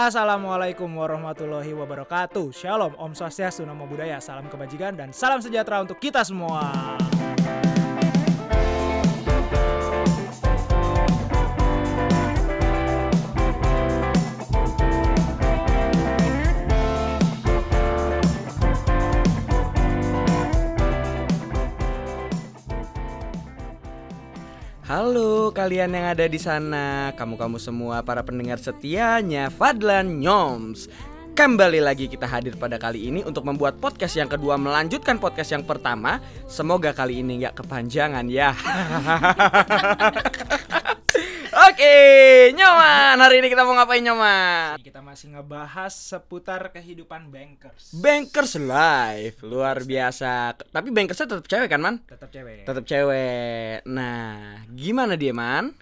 Assalamualaikum warahmatullahi wabarakatuh. Shalom, Om Swastiastu, Namo Buddhaya Salam kebajikan dan salam sejahtera untuk kita semua Halo kalian yang ada di sana, kamu-kamu semua para pendengar setianya Fadlan Nyoms. Kembali lagi kita hadir pada kali ini untuk membuat podcast yang kedua melanjutkan podcast yang pertama. Semoga kali ini nggak kepanjangan ya. Oke, Nyoman. Hari ini kita mau ngapain Nyoman? Kita masih ngebahas seputar kehidupan bankers Bankers Live, luar biasa. Tapi bankersnya tetap cewek kan, Man? Tetap cewek Tetap cewek. Nah, gimana dia, Man?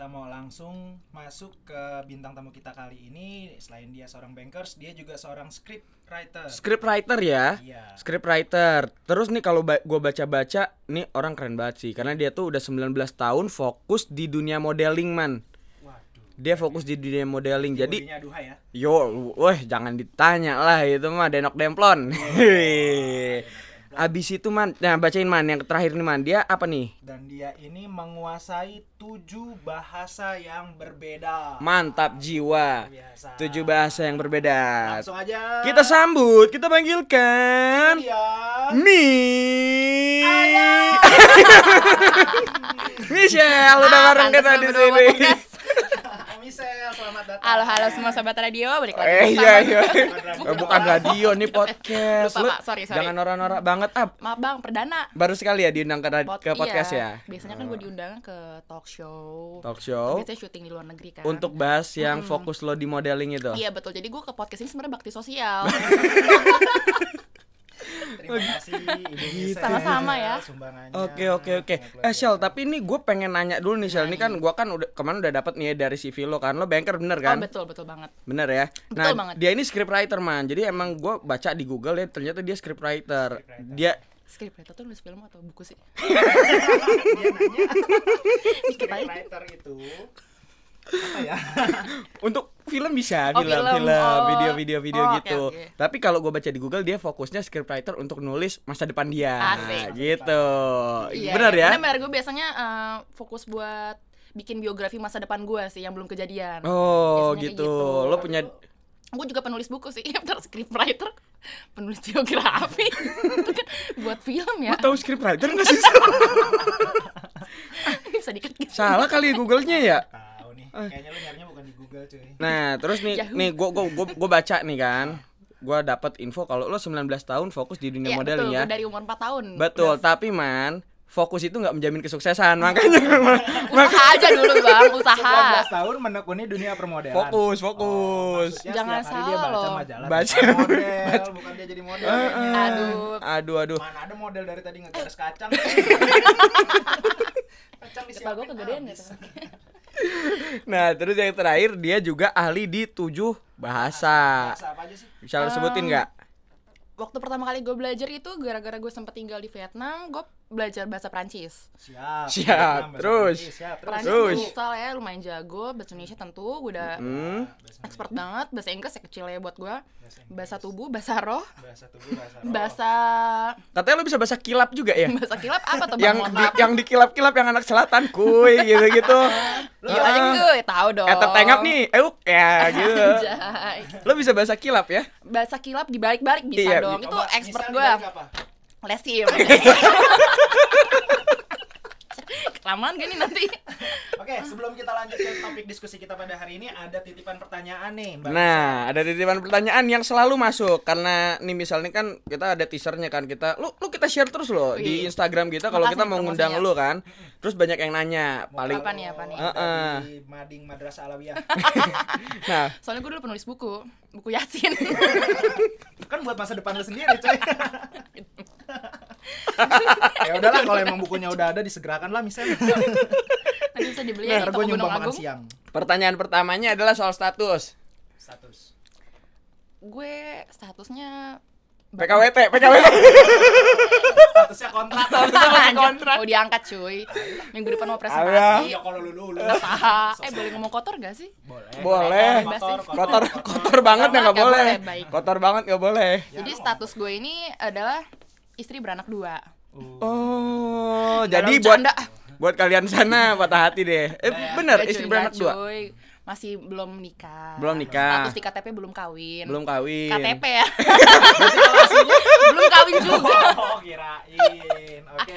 Kita mau langsung masuk ke bintang tamu kita kali ini Selain dia seorang bankers, dia juga seorang script writer Script writer ya. Iya Script writer. Terus nih kalau ba gue baca-baca, nih orang keren banget sih karena dia tuh udah 19 tahun fokus di dunia modeling, man. Waduh Dia fokus di dunia modeling. Jadi aduhai ya yo, weh jangan ditanya lah itu mah denok demplon. Abis itu man, nah bacain man yang terakhir nih man, dia apa nih? Dan dia ini menguasai tujuh bahasa yang berbeda Mantap jiwa. Biasa Tujuh bahasa yang berbeda. Langsung aja Kita sambut, kita panggilkan Iya Mi. Michelle udah bareng pantes kita di sini. Selamat datang Halo halo semua sobat radio, balik lagi Eh iya iya. Bukan Bukan radio nih podcast. Lupa, Lu Pak. Sorry, sorry. Jangan norak-norak banget ab. Maaf bang, perdana. Baru sekali ya diundang ke, Pod- ke podcast iya. ya. Biasanya kan gue diundang ke talk show. Talk show Biasanya syuting di luar negeri kan. untuk bahas yang fokus lo di modeling itu. Iya betul. Jadi gue ke podcast ini sebenarnya bakti sosial. Terima kasih Michelle Sama-sama ya. Sumbangannya Oke oke oke. Eh Shell, tapi ini gue pengen nanya dulu nih Shell. Ini kan gue kan udah kemarin udah dapat nih ya dari CV lo kan. Lo banker bener oh kan? betul betul banget. Bener ya. Betul Nah, banget. dia ini script writer man. Jadi emang gue baca di Google ya ternyata dia script writer. Dia Scriptwriter tuh nulis film atau buku sih? Dia nanya Dikit aja. Writer itu Apa ya untuk film bisa, Oh, film, film. film, Oh. video-video video Oh, gitu. oke. Tapi kalau gue baca di Google dia fokusnya script writer untuk nulis masa depan dia. Asik. Gitu. Iya, Bener ya? Bener, gue biasanya eh, fokus buat bikin biografi masa depan gue sih yang belum kejadian. Oh, Biasanya kayak gitu. Lo punya gue juga penulis buku sih bener script writer penulis biografi itu kan buat film ya Lo tahu script writer nggak sih? Bisa dikit gitu Salah kali Google-nya ya. Nih Kayaknya lu nyarinya bukan di Google cuy Nah, terus nih Yahoo. nih gua gua gua, gua baca nih kan. Gua dapat info kalau lo 19 tahun fokus di dunia Iya, modeling betul, ya. dari umur 4 tahun Betul, Udah tapi man, fokus itu nggak menjamin kesuksesan. Makanya usaha aja dulu bang usaha 19 tahun menekuni dunia permodelan fokus, fokus. Maksudnya Jangan hari dia salah baca loh. majalah Baca- model, bukan dia jadi model. kayaknya. aduh Aduh, aduh. Mana ada model dari tadi ngegaris kacang. kacang Kepala gue kegedean habis. Nah, terus yang terakhir dia juga ahli di tujuh bahasa. Bahasa apa aja sih? Bisa lo sebutin nggak? waktu pertama kali gue belajar itu gara-gara gue sempat tinggal di Vietnam gue belajar bahasa Prancis Siap. Siap, terus. Prancis, Siap, terus. Prancis Terus. ya lumayan jago bahasa Indonesia tentu gue udah Hmm. Bahasa expert banget bahasa Inggris ya kecil ya buat gue Bahasa tubuh bahasa roh bahasa tubuh, bahasa roh. bahasa Katanya lo bisa bahasa kilap juga ya? bahasa kilap apa tuh bang yang di, yang dikilap-kilap yang anak selatan, kuy gitu-gitu. Lu aja gue tahu dong. Eh, tetengap nih, euk ya gitu. Lo bisa bahasa kilap ya? Bahasa kilap dibalik-balik bisa Iya, dong. Itu Coba, expert gue. Lesim. Kelamaan gini nanti. Oke, sebelum kita lanjut ke topik diskusi kita pada hari ini ada titipan pertanyaan nih, Mbak. Nah, ada titipan pertanyaan yang selalu masuk karena nih misalnya kan kita ada teasernya kan kita lu lu kita share terus loh di Wih. Instagram kita kalau kita mau ngundang lu kan. Terus banyak yang nanya, Mau paling Apa nih, apa nih? ada Heeh. di Mading Madrasah Alawiyah. nah, Soalnya gue dulu penulis buku, buku Yasin. kan buat masa depan lu sendiri, coy. ya udahlah kalau emang bukunya udah ada disegerakan lah misalnya. nanti bisa dibeli Nah, ya di toko Gunung Agung. siang. pertanyaan pertamanya adalah soal status. Status. Gue statusnya PKWT, PKWT. Statusnya kontrak. kontrak. Mau diangkat cuy. Minggu depan mau presentasi. Iya kalau lu. Usaha. Eh boleh ngomong kotor gak sih? Boleh. Boleh. Kotor, Kotor, kotor banget ya nggak boleh. baik. Kotor banget nggak boleh. Jadi status gue ini adalah istri beranak dua. Oh, jadi buat buat kalian sana patah hati deh. Eh bener istri cuy, beranak dua. cuy. Masih belum nikah. Belum nikah. Status di KTP belum kawin. Belum kawin. KTP ya. belum kawin juga. Oh, kirain. Oke.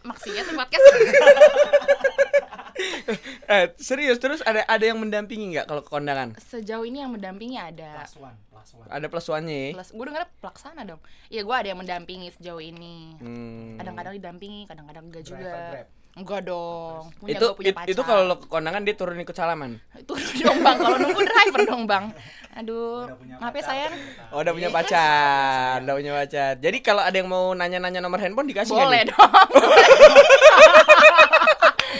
Maksudnya tuh podcast. Eh serius terus ada ada yang mendampingi nggak kalau ke kondangan? Sejauh ini yang mendampingi ada. Plus one, plus one. Ada plus one-nya ya? Plus, gue denger pelaksana dong. Iya, gue ada yang mendampingi sejauh ini. Hmm. Kadang-kadang didampingi, kadang-kadang enggak Driver juga. Grab. Enggak dong. Punya itu punya it- pacar. itu kalau lo ke kondangan dia turun ikut salaman. itu dong bang kalau nunggu driver dong bang aduh maaf ya sayang. Oh, udah punya pacar, udah punya pacar. Jadi kalau ada yang mau nanya-nanya nomor handphone dikasih boleh dong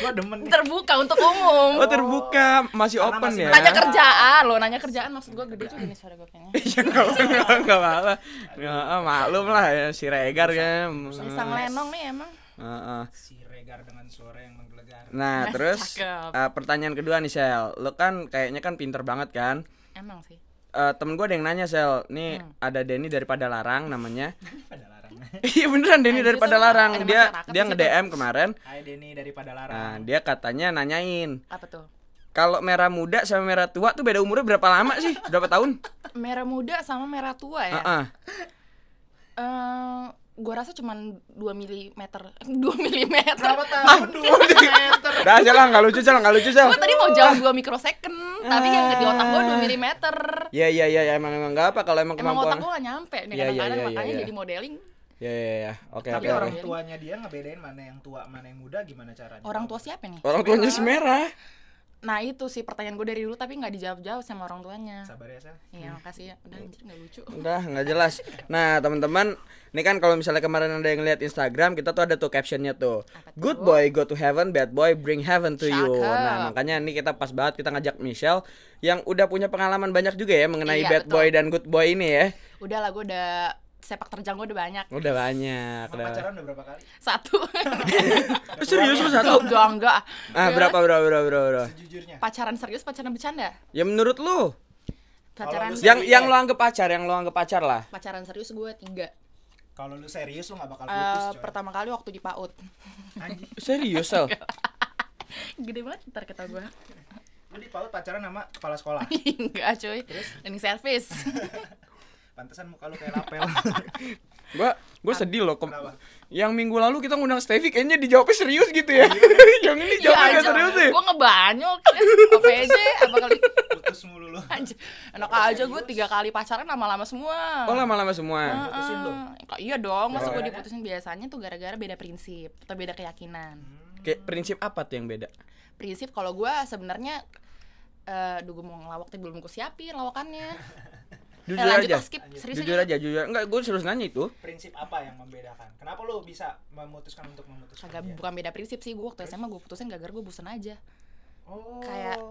Gua demen nih. terbuka untuk umum Oh, terbuka, masih Karena open masih ya. nanya kerjaan lo nanya kerjaan maksud gue gede juga nih suara gue kayaknya Ya nggak apa-apa, nggak apa-apa. Ya, maklum lah ya si Regar kan. bisa ngelenong nih emang Heeh. Si Regar dengan suara yang menggelegar. Nah, Nah, terus cakep. eh, pertanyaan kedua nih Sel, lo kan kayaknya kan pinter banget kan? emang sih Eh, temen gue ada yang nanya Sel, nih Hmm. ada Denny daripada Larang namanya. Iya beneran Denny Anjir, daripada tuh Larang. Dia masyarakat dia di nge situ. DM kemarin. Hai Denny daripada larang. Nah, dia katanya nanyain, apa tuh kalau merah muda sama merah tua tuh beda umurnya berapa lama sih? Berapa tahun? merah muda sama merah tua ya Heeh. Eh, gue rasa cuman 2 milimeter 2 milimeter Berapa tahun? Dua meter. Udah aja lah, nggak lucu Sel, nggak lucu Sel. gue tadi mau jawab 2 mikrosecond tapi yang di otak gue 2 milimeter Iya iya iya ya, emang emang nggak apa kalau emang Emang otak kemampuan. gue gak nyampe nih Iya, iya, kadang-kadang iya, makanya iya. jadi modeling Iya iya iya. Oke Tapi oke. orang oke. tuanya dia ngebedain mana yang tua, mana yang muda gimana caranya? Orang tua siapa nih? Orang tuanya semerah. Nah itu sih pertanyaan gue dari dulu tapi nggak dijawab-jawab sama orang tuanya Sabar ya, Sel. Iya makasih ya, udah anjir nggak lucu Udah nggak jelas. Nah teman-teman, ini kan kalau misalnya kemarin ada yang lihat Instagram, kita tuh ada tuh captionnya tuh. Apa tuh? Good boy go to heaven, bad boy bring heaven to you. Cakep. Nah makanya ini kita pas banget kita ngajak Michelle yang udah punya pengalaman banyak juga ya mengenai Iya, bad betul. boy dan good boy ini ya. Udah lah gue udah sepak terjang gue udah banyak Udah banyak. Udah. pacaran udah berapa kali? Satu Eh, serius lu satu? Enggak, enggak Ah berapa berapa berapa berapa? berapa? Sejujurnya. Pacaran serius, pacaran bercanda Ya menurut lu? Pacaran lu Yang yang ya? lo anggap pacar, yang lo anggap pacar lah. pacaran serius gue tiga Kalau lu serius lu gak bakal Eh, putus, coy. Pertama kali waktu di PAUD. Serius Sel? Gede banget ntar kata gue Lu di PAUD pacaran sama kepala sekolah. Enggak cuy Cleaning service Pantesan muka lu kayak lapel. Gua gua sedih loh. Kenapa? yang minggu lalu kita ngundang Stevie kayaknya dijawabnya serius gitu ya. yang ini jawabnya nggak serius deh. Gue ngebanyol OVJ apa kali Putus mulu lu. Anjir, enak aja gue tiga kali pacaran lama-lama semua. Oh lama-lama semua. Putusin lu? Kok iya dong, masa gue diputusin biasanya tuh gara-gara beda prinsip atau beda keyakinan. Kayak prinsip apa tuh yang beda? Prinsip kalau gue sebenarnya eh duh gue mau ngelawak tapi belum gue siapin lawakannya. Jujur eh, lanjut aja. skip. Serius Jujur aja, jujur. Enggak, gue serius nanya itu. Prinsip apa yang membedakan? Kenapa lu bisa memutuskan untuk memutuskan Agak dia? bukan beda prinsip sih gue waktu SMA gue putusin gara-gara gue bosan aja. Oh, kayak-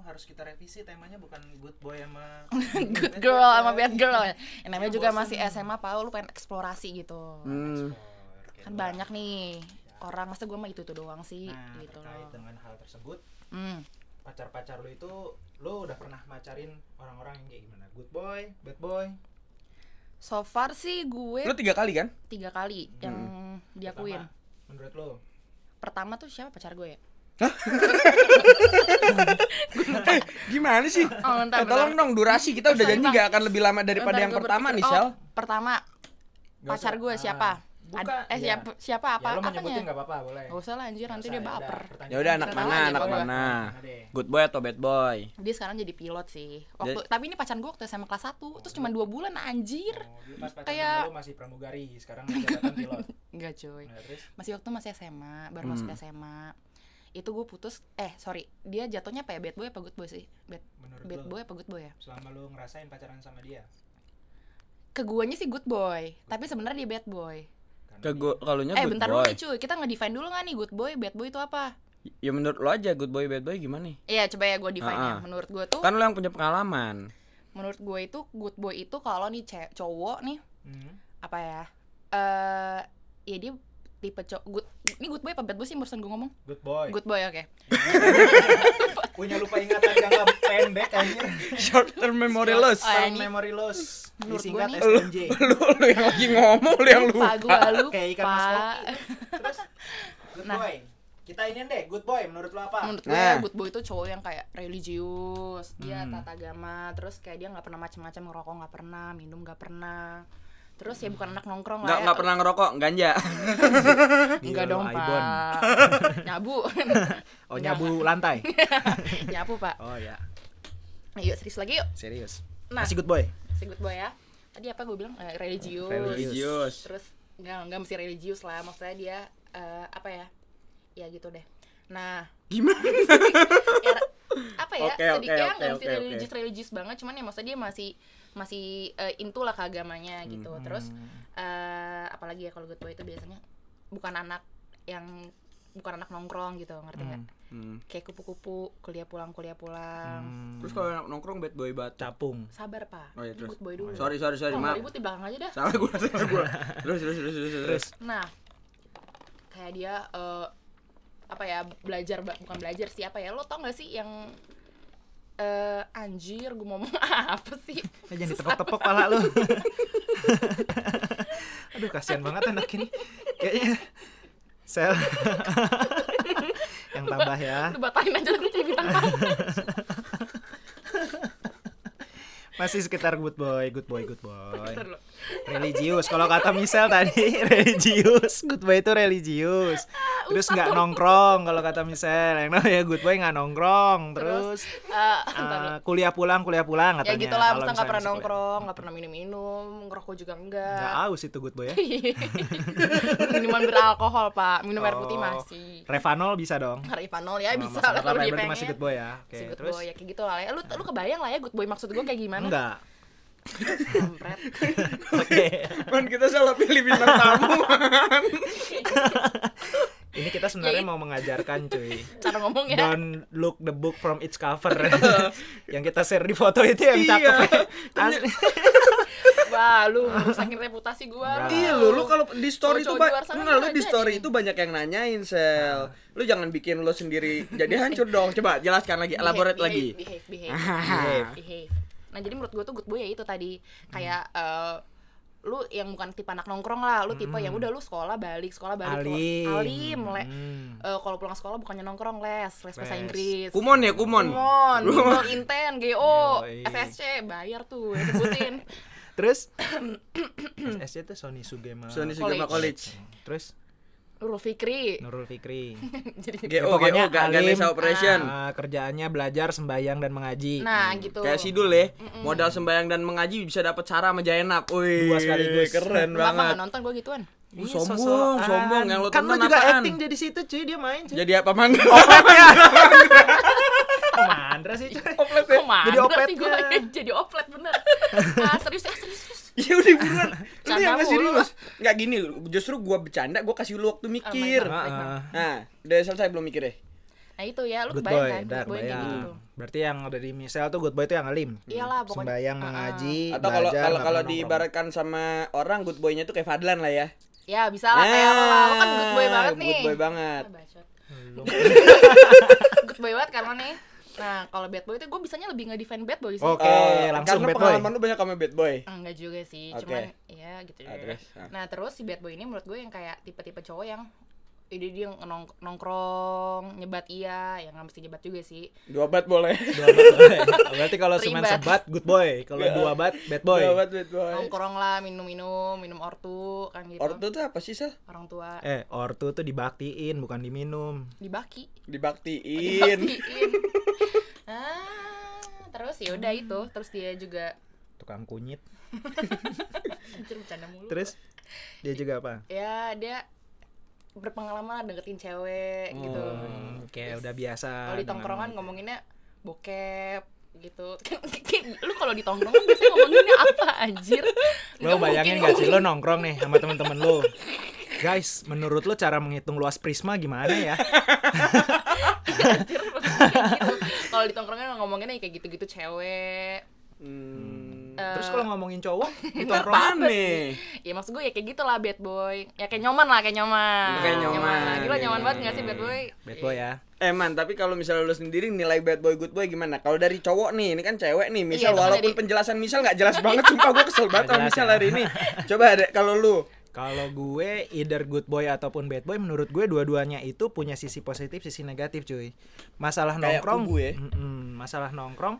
harus kita revisi temanya bukan good boy sama Good girl sama bad girl. Yang namanya Iya, juga bosen. masih SMA, Pak, lu pengen eksplorasi gitu. Hmm. Kan banyak nih orang masa gue mah itu tuh doang sih Nah, gitu terkait loh. dengan hal tersebut, Hmm. Pacar-pacar lu itu lu udah pernah macarin orang-orang yang kayak gimana? Good boy, bad boy? So far sih gue Lu tiga kali kan? tiga kali yang diakuin. Pertama, menurut lu? Pertama tuh siapa pacar gue ya? Gimana sih? Oh, bentar, Eh, tolong bentar. dong durasi kita udah janji Bang. gak akan lebih lama daripada Bentar, yang pertama nih, berpikir. Sel. Oh, pertama pacar gue Ah, siapa? Bukan, Ad- eh ya. siapa siapa apa? ya, lu apanya? menyebutin gak apa-apa, boleh. Gak usah lah anjir nanti dia baper. Ya udah anak Kenal mana, anak mana? Good boy atau bad boy? Dia sekarang jadi pilot sih. Waktu Jadi- tapi ini pacar gue waktu SMA kelas 1 terus cuma dua bulan anjir. Oh, dulu pas pacaran Kayak- lu masih pramugari, sekarang jabatan pilot. Enggak cuy. Nah, Masih waktu masih SMA, baru Hmm. masuk SMA. Itu gue putus eh sorry, dia jatuhnya apa ya? Bad boy apa good boy sih? Bad menurut bad boy apa good boy ya? selama lu ngerasain pacaran sama dia? Ke guanya sih good boy, tapi sebenarnya dia bad boy. Karena Ke kalunya eh good bentar dulu boy. nih cuy, kita nge-define dulu nggak nih good boy, bad boy itu apa? Ya menurut lo aja good boy bad boy gimana nih? Iya coba ya gue define nya. Ah, ah. Menurut gue tuh, Kan lo yang punya pengalaman. menurut gue itu good boy itu kalau nih cowok nih Hmm. apa ya eh ya dia tipe cowok good ini good boy apa bad boy sih barusan gue ngomong Good boy. good boy oke Punya lupa ingatan jangka pendek anjir. Short term memory loss. Oh, Term memory loss. Menurut Disingkat nih- SMJ. lu, lu yang lagi ngomong, lu yang lupa lupa. gue lupa Kayak ikan mas Rocky. Terus good Nah. boy. Kita ini deh, good boy menurut lo apa? menurut gue Nah. good boy itu cowok yang kayak religius dia Hmm. tata agama terus kayak dia nggak pernah macam-macam ngerokok nggak pernah minum nggak pernah terus ya bukan anak nongkrong Nggak lah ya. nggak pernah ngerokok, ganja. Enggak dong pak nyabu Oh nyabu lantai. nyabu pak Oh ya, yuk serius lagi yuk serius. Nah. Masih good boy. si good boy ya tadi apa gue bilang Eh, religius. Religius. terus nggak nggak mesti religius lah maksudnya dia eh, apa ya ya gitu deh nah Gimana? ya, apa ya Oke, sedikit oke, ya oke, nggak mesti oke, oke. religius religius banget cuman ya maksudnya dia masih masih uh, into lah ke agamanya gitu Hmm. terus eh apalagi ya kalau good boy itu biasanya bukan anak yang bukan anak nongkrong gitu ngerti nggak Hmm. kayak kupu-kupu kuliah pulang kuliah pulang Hmm. Terus kalau nongkrong bad boy banget. capung. sabar pak Oh iya, terus. good boy dulu Sorry, sorry, sorry, mau maaf. ribut di belakang aja dah Salah gua, salah gua. Terus, terus, terus, terus, terus. Nah, kayak dia eh, apa ya belajar bukan belajar sih apa ya lo tau gak sih yang eh anjir gue ngomong apa sih Eh, jangan ditepok-tepok pala lu. Aduh kasihan banget anak ini. Kayaknya sel yang tambah ya. lu batalin aja lu jadi bintang Masih sekitar good boy, good boy, good boy. Religius. Kalau kata Misel tadi religius. Good boy itu religius. Terus nggak nongkrong kalau kata Misel. Yang namanya good boy nggak nongkrong. Terus Eh, bentar lu. eh, kuliah pulang, kuliah pulang ya katanya. gitu lah nggak pernah nongkrong nggak pernah minum-minum ngerokok juga Nggak enggak aus itu good boy ya. minuman beralkohol pak minum air putih Oh, masih Revanol bisa dong. Rivanol ya Oh, bisa lah kalau dia pengen masih good boy ya. Oke, Si good terus boy ya kayak gitu lah ya lu lu kebayang lah ya good boy maksud gue kayak gimana enggak. Kampret. Oke. Man kita salah pilih bintang tamu. Ini kita sebenarnya Ya, mau mengajarkan cuy. cara ngomong ya Don't look the book from its cover. yang kita share di foto itu yang Iya. cakep. ya. Asli. Wah, lu rusakin reputasi gua. Enggak. Iya lu, lu kalau di story itu enggak, lu di story itu banyak yang nanyain sel. Lu jangan bikin lu sendiri jadi hancur dong. Coba jelaskan lagi, elaborate lagi. Behave, behave, behave, behave. Nah, jadi menurut gua tuh good boy ya itu tadi kayak Hmm. eh, lu yang bukan tipe anak nongkrong lah, lu tipe yang udah lu sekolah balik, sekolah balik, lu- Alim. alim, le. Hmm. Eh, kalau pulang sekolah bukannya nongkrong les, les bahasa. Inggris. Kumon ya, kumon. Kumon, Bimbel Inten, GO, Yoi. SSC, bayar tuh, ya sebutin. Terus SSC itu Sony Sugema. Sony Sugama College. College. Terus Nurul Fikri. Nurul Fikri. Jadi Ya, GO, pokoknya GO, Ga- alim. Operation. Ah, kerjaannya belajar, sembahyang dan mengaji. Nah, gitu. Kayak Sidul ya, modal sembayang dan mengaji bisa dapat cara sama Jainab. Wih, Dua sekaligus. Keren banget. nggak nondon gua gituan? Lu Iya, sombong, sosokan. sombong yang lu Kan lu tonton juga apaan? acting jadi situ cuy, dia main cuy. Jadi apa man? Kok mandra sih cuy? Oplet ya? Jadi oplet ya. Jadi oplet bener. Ah, serius ya, serius. Ya udah buruan. Lu yang mulu. serius. Enggak gini, justru gua bercanda, gua kasih lu waktu mikir. Oh my God. Baik, Heeh. Nah, udah selesai belum mikir ya? Nah, itu ya, lu Good kebayang boy, kan? Good boy kayak gitu. Berarti yang ada di misal tuh good boy itu yang alim. Iyalah, pokoknya. Sembayang, mengaji, Atau kalau kalau kalau diibaratkan sama orang good boy-nya tuh kayak Fadlan lah ya. Ya, bisa lah kayak lo lah. Lo kan good boy Nah, banget nih. Good boy banget. Ah. Good boy banget karena nih. Nah, kalau bad boy itu gue bisanya lebih nge-defend bad boy sih. Oke, Eh, langsung karena bad boy. pengalaman lu banyak sama bad boy. Enggak juga sih, Oke. cuman ya gitu Ah, juga. terus, ah. Nah, terus si bad boy ini menurut gue yang kayak tipe-tipe cowok yang ide dia nong nongkrong, nyebat iya, yang nggak mesti nyebat juga sih. Dua bat boleh. Dua bat. Berarti kalau cuma sebat good boy, kalau Iya. dua bat bad boy. Dua bat bad boy. Nongkrong lah, minum-minum, minum ortu kan gitu. Ortu tuh apa sih, Sel? Orang tua Eh, ortu tuh dibaktiin bukan diminum. dibaki. Dibaktiin. Dibaktiin. Ah, terus ya udah itu, terus dia juga Tukang kunyit. anjir bercanda mulu. Terus dia juga apa? ya dia berpengalaman deketin cewek gitu. Hmm, kayak udah biasa. kalau di dengan- tongkrongan ngomonginnya bokep gitu. Lu kalau di tongkrongan biasanya ngomonginnya apa anjir? Lo bayangin gak sih? Lo ngomongin- nongkrong nih sama temen-temen lo Guys, menurut lo cara menghitung luas prisma gimana ya? gitu. kalau di tongkrongan ngomonginnya kayak gitu-gitu cewek Hmm. Terus kalau ngomongin cowok, itu nih? ya maksud gue ya kayak gitu lah bad boy ya kayak nyoman lah kayak nyoman Kayak nyoman, gila iya, nyoman iya, banget nggak iya, sih bad boy bad boy ya. Eh man, tapi kalau misalnya lu sendiri nilai bad boy good boy gimana? Kalau dari cowok nih, ini kan cewek nih. Misal Iya, walaupun jadi- penjelasan misal nggak jelas banget, sumpah gue kesel banget sama jelas misal ya. hari ini. Coba ada kalau lu. Kalau gue either good boy ataupun bad boy menurut gue dua-duanya itu punya sisi positif, sisi negatif, cuy. Masalah Kayak nongkrong, ya? Mm-mm, masalah nongkrong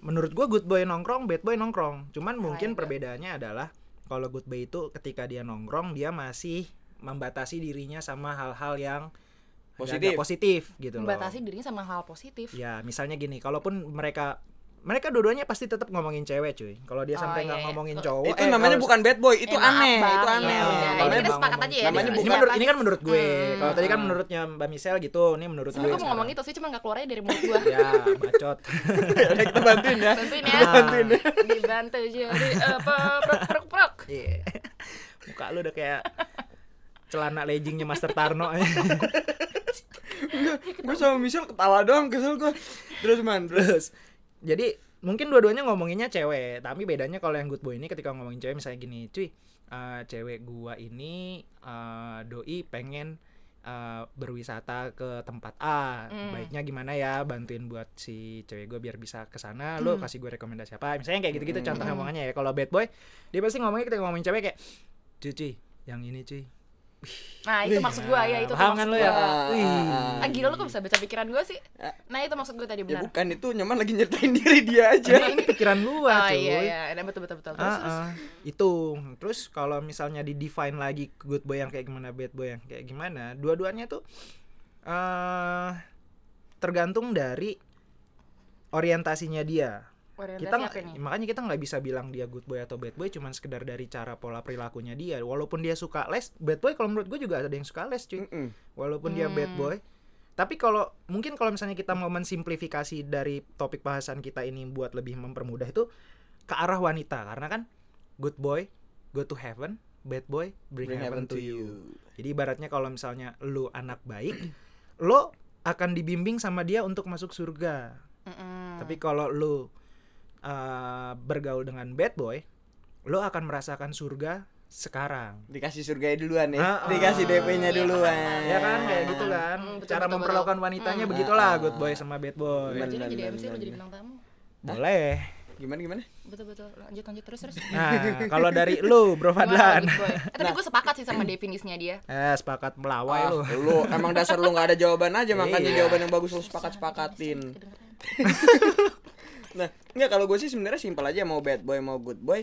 menurut gue good boy nongkrong, bad boy nongkrong. Cuman mungkin perbedaannya adalah kalau good boy itu ketika dia nongkrong dia masih membatasi dirinya sama hal-hal yang Positif. agak positif gitu loh. membatasi dirinya sama hal positif Ya, misalnya gini, kalaupun mereka mereka dua-duanya pasti tetap ngomongin cewek, cuy. Kalau dia Oh, sampai iya, nggak iya. ngomongin Oh, cowok, itu eh, namanya bukan bad boy, itu Eh, aneh, Bang. itu Iya, aneh. udah. Namanya ini kita bang- sepakat aja ya namanya di ini, bukan- menurut ini kan menurut gue. Hmm. Kalau tadi kan menurutnya Mbak Michelle gitu, ini menurut Sebenernya gue gue. mau ngomong itu sih cuma gak keluarnya dari mulut gue Ya, bacot. Udah, kita bantuin ya. bantuin ya. Bantuin ya. dibantu jadi apa prok prok prok Iya. Muka lu udah kayak celana leggingnya Master Tarno. Gue sama Michelle ketawa doang, kesel gue. Terus man, terus. Jadi mungkin dua-duanya ngomonginnya cewek, tapi bedanya kalau yang good boy ini ketika ngomongin cewek misalnya gini, cuy, eh, cewek gua ini eh, doi pengen eh, berwisata ke tempat A, Hmm. baiknya gimana ya bantuin buat si cewek gua biar bisa ke sana, lo Hmm. kasih gue rekomendasi apa, misalnya kayak gitu-gitu contoh Hmm. ngomongannya ya. Kalau bad boy, dia pasti ngomongnya ketika ngomongin cewek kayak, cuy, cuy, yang ini cuy. Nah itu maksud gue ya itu Paham maksud kan lo gue ya? Ah, Wih. ah, ah gila lu kok bisa baca pikiran gue sih Ah. nah itu maksud gue tadi Ya benar bukan itu nyaman lagi nyertain diri dia aja. Nah, ini pikiran oh cuy. iya iya Nah, betul betul betul terus, Ah, terus. ah. itu terus kalau misalnya di define lagi good boy yang kayak gimana bad boy yang kayak gimana dua-duanya tuh eh tergantung dari orientasinya dia Orientasi kita apa nih? makanya kita nggak bisa bilang dia good boy atau bad boy cuman sekedar dari cara pola perilakunya dia walaupun dia suka les bad boy kalau menurut gue juga ada yang suka les cuy Mm-mm. walaupun dia bad Hmm. boy tapi kalau mungkin kalau misalnya kita mau mensimplifikasi dari topik bahasan kita ini buat lebih mempermudah itu ke arah wanita karena kan good boy go to heaven bad boy bring, Bring heaven, to you. jadi ibaratnya kalau misalnya lu anak baik lo akan dibimbing sama dia untuk masuk surga Mm-mm. tapi kalau lu uh, bergaul dengan bad boy lo akan merasakan surga sekarang Dikasih surga duluan ya. Ah, ah. Dikasih DP-nya Iya, duluan. ya kan kayak gitu kan Hmm, betul, cara betul, memperlakukan betul. wanitanya Hmm. begitulah Ah, good boy sama bad boy Bener. jadi jadi MC bener, jadi bintang tamu boleh Gimana gimana? betul betul lanjut lanjut terus terus nah kalau dari lu bro Fadlan. Eh, tapi gue sepakat sih sama definisinya dia eh sepakat melawai Ah, lu lu emang dasar lu nggak ada jawaban aja makanya Iya. jawaban yang bagus lu sepakat-sepakatin. Nah, enggak kalau gue sih sebenarnya simpel aja mau bad boy mau good boy.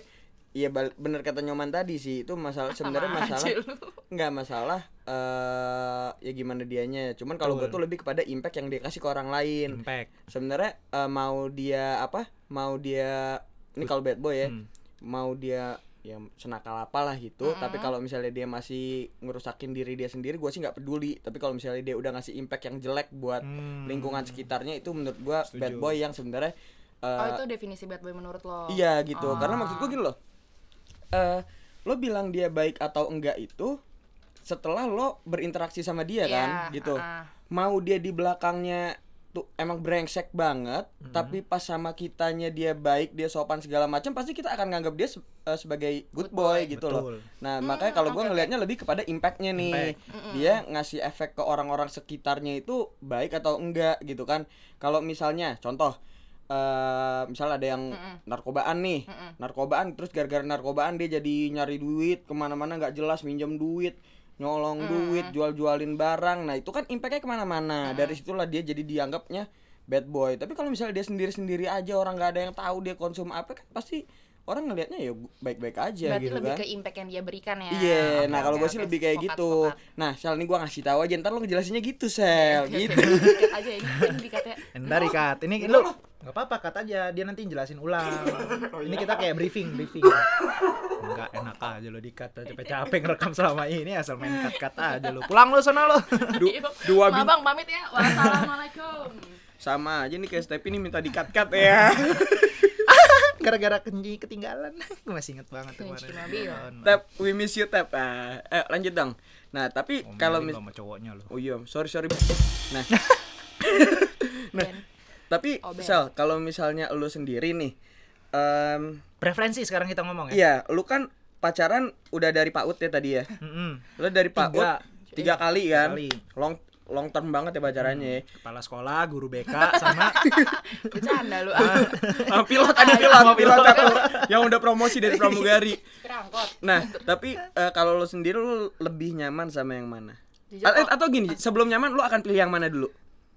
Iya bal- bener kata nyoman tadi sih itu masalah sebenarnya masalah nggak masalah eh ya gimana dianya cuman kalau gue tuh lebih kepada impact yang dia kasih ke orang lain impact sebenarnya eh, mau dia apa mau dia ini kalau bad boy ya Hmm. mau dia ya senakal apalah gitu Mm-mm. tapi kalau misalnya dia masih ngerusakin diri dia sendiri gue sih nggak peduli tapi kalau misalnya dia udah ngasih impact yang jelek buat Hmm. lingkungan sekitarnya itu menurut gue bad boy yang sebenarnya eh, oh itu definisi bad boy menurut lo iya gitu Oh. karena maksud gue gini loh eh lo bilang dia baik atau enggak itu setelah lo berinteraksi sama dia Iya, kan gitu ah, ah. mau dia di belakangnya tuh emang brengsek banget Hmm. tapi pas sama kitanya dia baik dia sopan segala macam pasti kita akan nganggap dia se- eh, sebagai good Good boy, boy. gitu loh nah Hmm, makanya kalau gue ngelihatnya lebih kepada impactnya nih Impact. Mm-mm. dia ngasih efek ke orang-orang sekitarnya itu baik atau enggak gitu kan kalau misalnya contoh eh misalnya ada yang Mm-mm. narkobaan nih Mm-mm. narkobaan terus gara-gara narkobaan dia jadi nyari duit ke mana-mana nggak jelas minjem duit nyolong duit jual-jualin barang. Nah itu kan impactnya ke mana-mana. Dari situlah dia jadi dianggapnya bad boy. Tapi kalau misalnya dia sendiri-sendiri aja orang nggak ada yang tahu dia konsum apa kan pasti orang ngelihatnya ya baik-baik aja berarti gitu lebih kan ke impact yang dia berikan ya Iya, Oke, nah kalau oke, gue sih oke. lebih kayak gitu. Nah, Sel ini gue ngasih tahu aja, ntar lo ngejelasinnya gitu, Sel, gitu. Dikat aja ini dikatnya Ntar dikat. Ini lu nggak apa-apa kat aja. Dia nanti jelasin ulang. Ini kita kayak briefing, briefing. Enggak enak aja lo dikat. Capek-capek ngerekam selama ini asal main kat-kat aja lu. Pulang lu sana lu. Du- Iya, dua Ma, bin bang pamit ya wassalamualaikum sama aja nih kayak Step ini minta dikat-kat ya. Gara-gara kenji ketinggalan. Gue masih inget banget kemarin. mobil. Tap, we miss you, Tap. Ah, eh, lanjut dong. Nah, tapi Omelin kalau mis sama cowoknya lu. Oh iya, sorry sorry. Nah, Ben. tapi Oh. Sel, kalau misalnya lu sendiri nih em, Preferensi sekarang kita ngomong ya. iya, lu kan pacaran udah dari PAUD ya tadi ya. Mm-mm. Lu dari PAUD Tiga. tiga, kali kan? kali. Long long term banget ya pacarannya ya. Kepala sekolah, guru BK sama Bercanda lu. Ah, Ah, pilot ada pilot, pilot satu yang udah promosi dari pramugari. Nah, tapi eh, kalau lu sendiri lu lebih nyaman sama yang mana? Jujur A- eh, atau gini, sebelum nyaman lu akan pilih yang mana dulu?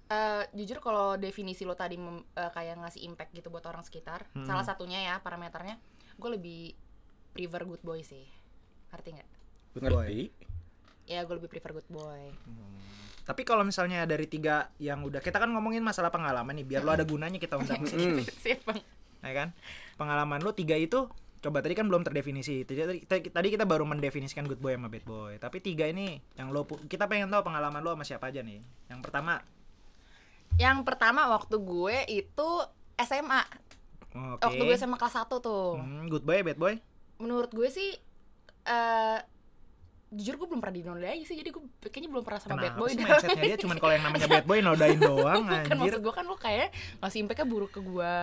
Eh, jujur kalau definisi lo tadi mem- eh, kayak ngasih impact gitu buat orang sekitar, Hmm. salah satunya ya parameternya, gue lebih prefer good boy sih. Ngerti nggak? Good Ngerti? Ya gue lebih prefer good boy. Tapi kalau misalnya dari tiga yang udah kita kan ngomongin masalah pengalaman nih, biar lo ada gunanya kita undang sini, Hmm. Sip, Bang. ya kan? Pengalaman lo tiga itu coba tadi kan belum terdefinisi. Tadi, tadi, kita baru mendefinisikan good boy sama bad boy. Tapi tiga ini yang lo kita pengen tahu pengalaman lo sama siapa aja nih. Yang pertama, Yang pertama waktu gue itu SMA. oke. Waktu gue SMA kelas 1 tuh. Hmm, good boy, bad boy. Menurut gue sih eh jujur gue belum pernah dinodai sih jadi gue kayaknya belum pernah sama bad Kenapa boy sih mindsetnya dia cuman kalau yang namanya bad boy nodain doang kan anjir. maksud gue kan lo kayak ngasih impact-nya buruk ke gue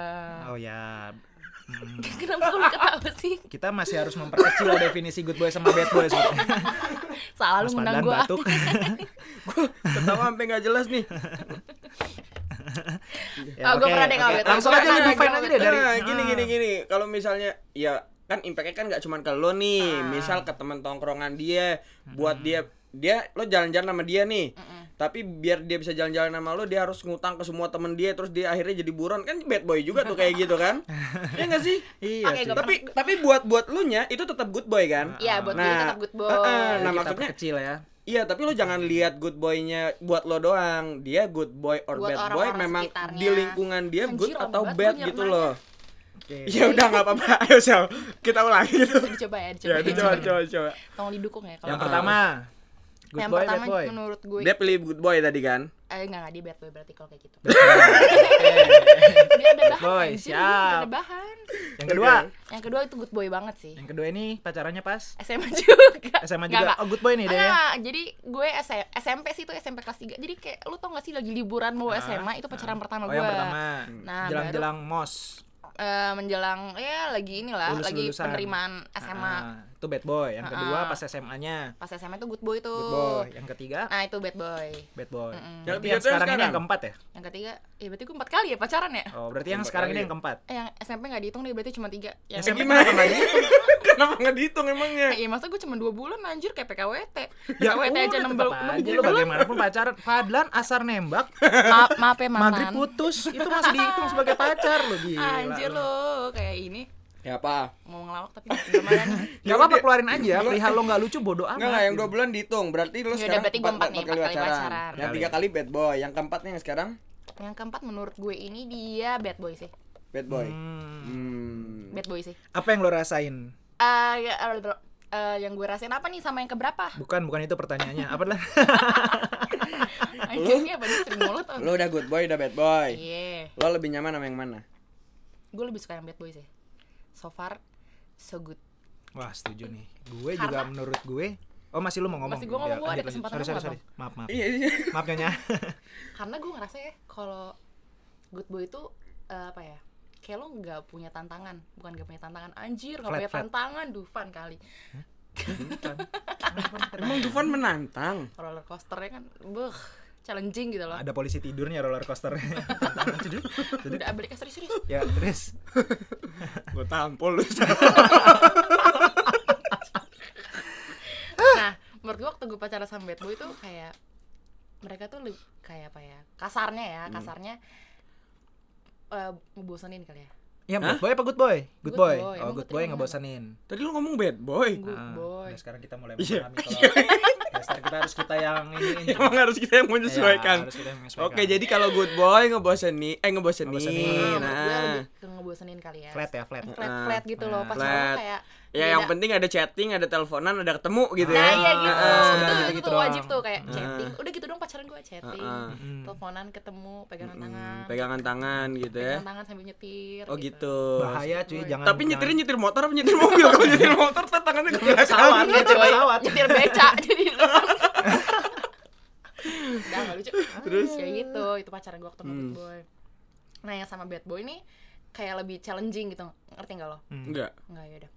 Oh ya. Hmm, kenapa lu ketawa sih kita masih harus memperkecil definisi good boy sama bad boy sebenarnya. salah lu ngundang gue batuk. Ketawa sampai nggak jelas nih. Ya, Ah, gua oke, pernah deh bad boy. Langsung aja lu deh define kalau aja bad deh dari nah, gini Ah. gini gini. Kalau misalnya ya kan impactnya kan nggak cuman ke lo nih. Ah. Misal ke teman tongkrongan dia, buat dia dia lo jalan-jalan sama dia nih. Tapi biar dia bisa jalan-jalan sama lo, dia harus ngutang ke semua temen dia, terus dia akhirnya jadi buron kan bad boy juga tuh kayak gitu kan? ya nggak sih? Iya, gua Tapi tapi buat buat lu nya itu tetap good boy kan? Iya buat Nah, tetap good boy eh, eh, nah, kita maksudnya- kecil ya. Iya, tapi lo jangan lihat good boy-nya buat lo doang. Dia good boy or Buat bad boy memang sekitarnya. di lingkungan dia Anjir, good atau bad gitu loh. Oke. Ya udah nggak apa-apa. Ayo Sel, kita ulangi gitu. dicoba ya Ya, dicoba, itu coba coba coba. tolong didukung ya kalau Yang Ah. pertama, good yang boy, pertama bad boy. menurut gue Dia pilih good boy tadi kan? eh enggak enggak dia bad boy berarti kalau kayak gitu dia ada bahan boy, anjir, siap. ada bahan Yang kedua, yang kedua itu good boy banget sih yang kedua ini pacarannya pas SMA juga SMA Nggak, juga. nggak. Oh, good boy nih deh. ya. Jadi gue SMP sih itu SMP kelas 3 Jadi kayak lu tau gak sih lagi liburan mau Ah, SMA itu pacaran pertama Oh, gue yang pertama. Nah, Jelang-jelang MOS. Eh, menjelang ya lagi inilah Lulus- lagi penerimaan SMA Ah, itu bad boy. Yang kedua Ah. pas SMA-nya. pas SMA itu good boy tuh Good boy. Yang ketiga nah itu bad boy bad boy. Mm-mm. Yang yang sekarang ini yang keempat ya? yang ketiga ya berarti gue empat kali ya pacaran ya Oh, berarti yang sekarang ini yang keempat. eh, yang SMP nggak dihitung deh berarti cuma tiga yang SMP gimana? kenapa nggak dihitung? Kenapa nggak dihitung emangnya? Iya masa gue cuma dua bulan anjir kayak PKWT Ya PKWT aja enam tetap bul- aja enam lu bulan bagaimanapun pacaran. Fadlan asar nembak, maaf, ya maghrib mantan putus, itu masih dihitung sebagai pacar lu gila. anjir lu. lo kayak ini Ya apa? mau ngelawak tapi gimana Gak apa-apa keluarin aja, perihal lo gak lucu bodoh amat. Enggak yang dua bulan dihitung. Berarti lu udah, sekarang berarti gua empat nih, empat kali pacaran. Yang tiga kali bad boy, yang keempatnya yang sekarang yang keempat menurut gue ini dia bad boy sih bad boy. Hmm. Hmm. bad boy sih Apa yang lo rasain? Eh, ya, eh, eh, yang gue rasain apa nih sama yang keberapa Bukan, bukan itu pertanyaannya. Apa lah? Anjingnya banyak sering mulut tau Lu udah good boy, udah bad boy. iya Lo lebih nyaman sama yang mana? gue lebih suka yang bad boy sih so far so good Wah, setuju nih. Gue juga menurut gue Oh masih lu mau ngomong? Masih gua ngomong, Ya, gua ada kesempatan Sorry, sorry, sorry. Maaf, maaf. Iya, iya. Maaf Nyonya. karena gue ngerasa ya kalau good boy itu eh, apa ya kayak lo nggak punya tantangan bukan nggak punya tantangan anjir nggak Flat, punya flat. tantangan Dufan kali Emang Dufan menantang. roller coasternya kan beh challenging gitu loh Ada polisi tidurnya roller coaster. udah balik ke serius ya, terus. Gue tampol lu. nah menurut gue waktu gue pacaran sama bad boy itu kayak mereka tuh lebih kayak apa ya kasarnya ya Hmm. kasarnya eh ngebosenin kali ya Ya, Hah? good boy apa good boy? Good, Good boy. boy. Oh, good boy ngebosenin. Tadi lu ngomong bad boy. Good Ah, boy. nah, sekarang kita mulai Iya. memahami kalau dasar kita harus kita yang ini ini. Emang harus kita yang menyesuaikan. Ya, harus kita yang menyesuaikan. Oke, jadi kalau good boy ngebosenin, eh ngebosenin. Ngebosenin. Nah, Nah, ngebosenin kali ya flat ya, flat. flat flat gitu loh ah, pacaran flat. kayak ya beda. yang penting ada chatting, ada teleponan, ada ketemu gitu nah ya. iya gitu Ah, itu, udah itu, gitu-gitu tuh doang. wajib tuh kayak Ah. chatting udah gitu dong pacaran gue chatting ah. Mm. teleponan ketemu pegangan tangan Hmm, pegangan tangan gitu ya. pegangan tangan sambil nyetir Oh gitu. Bahaya cuy, jangan Tapi nyetirnya nyetir motor apa nyetir mobil? Kalau nyetir motor tangannya ke pesawat, Enggak, nyetir pesawat. nyetir beca jadi udah gak lucu Terus? ya gitu itu pacaran gue waktu Hmm. bad boy nah yang sama bad boy nih kayak lebih challenging gitu ngerti nggak lo Hmm. Enggak. nggak ya udah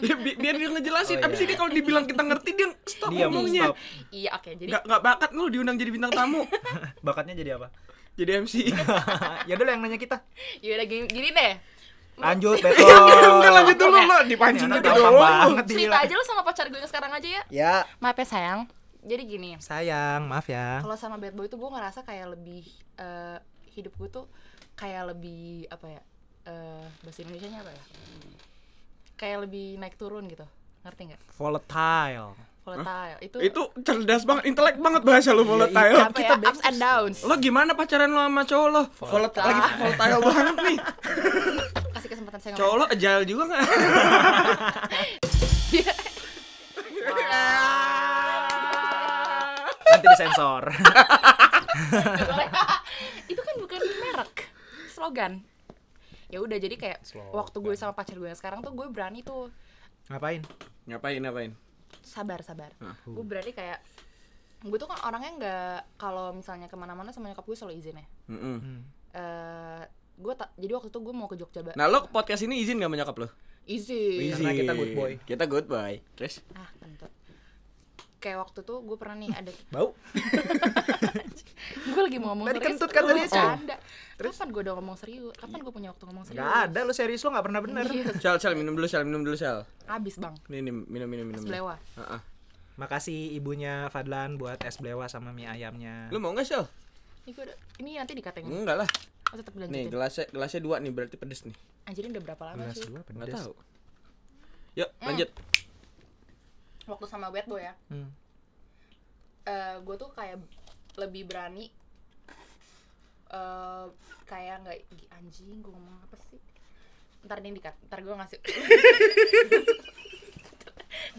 Ya, bi- biar dia ngejelasin. Oh, Abis iya. ini kalau dibilang kita ngerti dia stop Diam, ngomongnya. stop. iya oke jadi Nggak nggak bakat lu diundang jadi bintang tamu. Bakatnya jadi apa? jadi MC. ya dulu yang nanya kita. ya udah gini, gini deh Lanjut, Iya, Beto. udah, udah lanjut dulu lo dipancing gitu doang. banget cerita aja lo sama pacar gue yang sekarang aja ya Ya, maaf ya sayang jadi gini sayang, maaf ya. kalau sama bad boy tuh gue ngerasa kayak lebih eh, hidup gue tuh kayak lebih apa ya eh bahasa Indonesia nya apa ya kayak lebih naik turun gitu ngerti nggak Volatile. volatile itu Itu cerdas banget, intelek banget bahasa lu volatile. apa ya ups and downs Lo gimana pacaran lo sama cowok lo? Volatile lagi volatile banget nih. kasih kesempatan saya Cowok lo agile juga nggak? Nanti disensor. itu kan bukan merek slogan ya udah jadi kayak Slogan. waktu gue sama pacar gue yang sekarang tuh gue berani tuh Ngapain? Ngapain ngapain? sabar sabar Ah. gue berani kayak gue tuh kan orangnya nggak kalau misalnya ke mana-mana sama nyokap gue selalu izin ya Mm-mm. Hmm. Eh, gue tak jadi waktu itu gue mau ke Jogja Ba- Nah lo ke podcast ini izin gak menyokap lo? izin Karena kita good boy. Kita good boy. Terus? ah kentut kayak waktu tuh gue pernah nih ada Bau? gue lagi mau ngomong Tadi serius kentut kan tadi, bercanda kapan gue udah ngomong serius kapan gue punya waktu ngomong serius Gak ada, lu serius lu gak pernah bener. Iya, Sel, sel minum dulu, sel minum dulu, sel. abis bang Nih, nih minum, minum, minum. es belewa Heeh. Makasih ibunya Fadlan buat es belewa sama mie ayamnya. Lu mau nggak sel? ini udah ini nanti dikatain Enggak lah. oh, tetap Nih gelasnya, gelasnya dua nih berarti pedes nih. anjirin udah berapa lama Gelas sih dua Nggak pedes. tahu. Yuk lanjut. waktu sama bad boy ya Hmm. gue tuh kayak lebih berani eh kayak nggak "Ih, anjing gue ngomong apa sih? Ntar nih dikat ntar gue ngasih.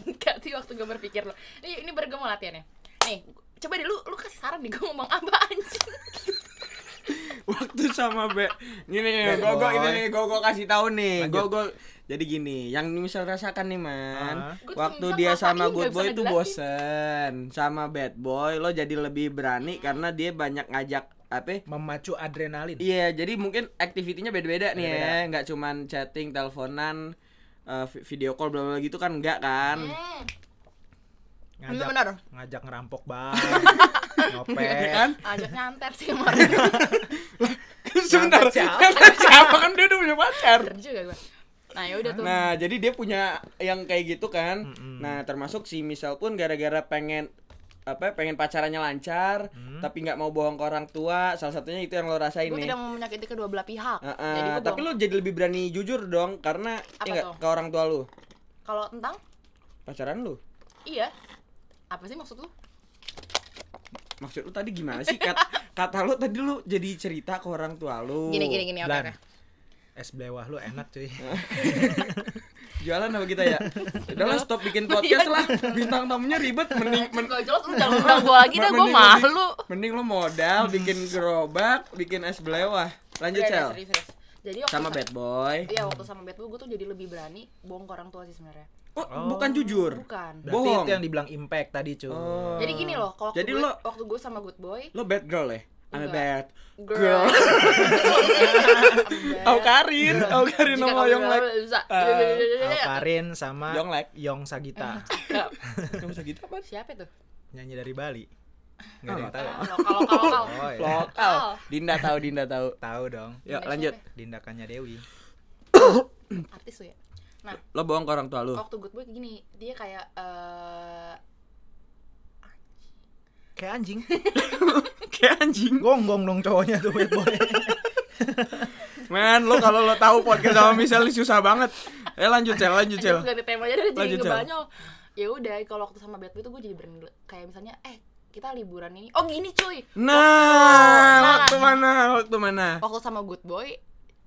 Enggak sih waktu gue berpikir lo ini ini baru gue mau latihan ya nih coba deh lu lu kasih saran nih gue ngomong apa anjing? Waktu sama Be Gini nih, gue gue ini nih, gue gue kasih tahu nih. Gue gue jadi gini, yang misal rasakan nih man, Ah. Gua tuh waktu dia sama good boy itu bosen, sama bad boy lo jadi lebih berani karena dia banyak ngajak apa? Memacu adrenalin. Iya, jadi mungkin aktivitinya beda-beda nih ya, nggak cuman chatting, teleponan, vi- video call bla bla gitu kan enggak kan? hmm, Ngajak, bener ngajak ngerampok bank. Nyopet. kan? ajak nyantet sih kemarin Sebentar, Ngangkat siapa? siapa kan dia udah punya pacar? juga nah ya udah tuh Nah, jadi dia punya yang kayak gitu kan. Mm-mm. Nah, termasuk si misal pun gara-gara pengen apa pengen pacarannya lancar Hmm. tapi nggak mau bohong ke orang tua salah satunya itu yang lo rasain gue nih. tidak mau menyakiti kedua belah pihak. Heeh, jadi gue tapi lo jadi lebih berani jujur dong karena Apa ya ke orang tua lu kalau tentang? Pacaran lu iya. Apa sih maksud lu maksud lu tadi gimana sih? Kat, kata lu tadi lu jadi cerita ke orang tua lu gini gini gini oke Lan. oke. Es belewah lu enak cuy. jualan apa kita ya udahlah stop bikin podcast lah bintang tamunya ribet mending men- Gak jelas lu jangan undang gue lagi dah gue bi- malu mending lo modal bikin gerobak bikin es belewah lanjut Udah, udah, sel serius, serius. jadi waktu sama bad boy Iya waktu sama bad boy gue tuh jadi lebih berani bohong ke orang tua sih sebenarnya oh, Oh. bukan jujur bukan Berarti Bohong. itu yang dibilang impact tadi cuy. Oh. jadi gini loh kalau waktu Jadi gue, lo- waktu gue sama good boy lo bad girl ya I'm a bad girl, Au Karin. Au Karin sama Yong Lek. Al Karin sama Yong Lek. Yong Sagita. Bisa gitu apa? Siapa tuh Nyanyi dari Bali. Enggak ada yang tahu. lokal lokal lokal. Oh, iya. lokal. Dinda tahu Dinda tahu. Tahu dong. yuk Dinda lanjut. siapa? Dindakannya Dewi. artis tuh ya? Nah lo bohong ke orang tua lu? waktu good boy gini dia kayak eh Kayak anjing. kayak anjing Gonggong dong cowoknya tuh bad boy. men lo kalau lo tahu podcast sama Michelle susah banget eh lanjut cel lanjut cel ganti tema aja deh jadi Lanjut, Cel. ngebanyol ya udah kalau waktu sama bad boy tuh gue jadi berani kayak misalnya eh kita liburan ini oh gini cuy nah Nah. waktu mana waktu mana waktu sama good boy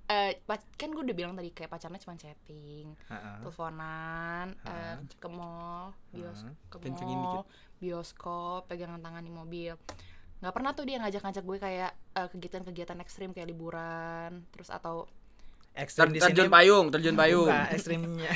eh pac- kan gue udah bilang tadi kayak pacarnya cuma chatting Heeh. teleponan eh, Hah? ke mall bios Hah? ke Kencengin mall bioskop pegangan tangan di mobil nggak pernah tuh dia ngajak-ngajak gue kayak eh, kegiatan-kegiatan ekstrim kayak liburan terus atau Ekstrim di Ter- terjun sini. payung terjun payung Bukan, ekstrimnya.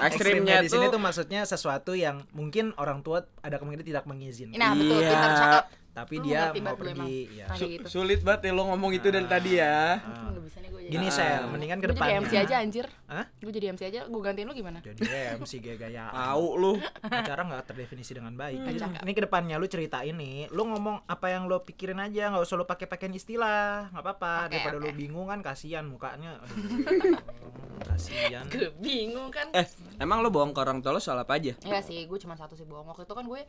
ekstrimnya di sini tuh tuh maksudnya sesuatu yang mungkin orang tua ada kemungkinan tidak mengizinkan. nah betul Iya. pintar cakep tapi Lu dia mau pergi ya. Kayak gitu. Sulit banget ya lo ngomong itu dari tadi ya. Ah. Nggak bisa nih gue jadi Gini sel, mendingan ke Gue jadi. MC aja anjir Hah? Gue jadi MC aja, gue gantiin lu gimana? Jadi MC gaya-gaya. Tahu lu. Acara nggak terdefinisi dengan baik. Hmm. Ini ke depannya lu cerita ini, lu ngomong apa yang lo pikirin aja, nggak usah lu pakai pakaian istilah, nggak apa-apa. Daripada oke. lu bingung kan kasihan mukanya. Kasihan. Gue bingung kan. Eh, emang lo bohong ke orang tua lo soal apa aja? Enggak sih, gue cuma satu sih bohong. Waktu itu kan gue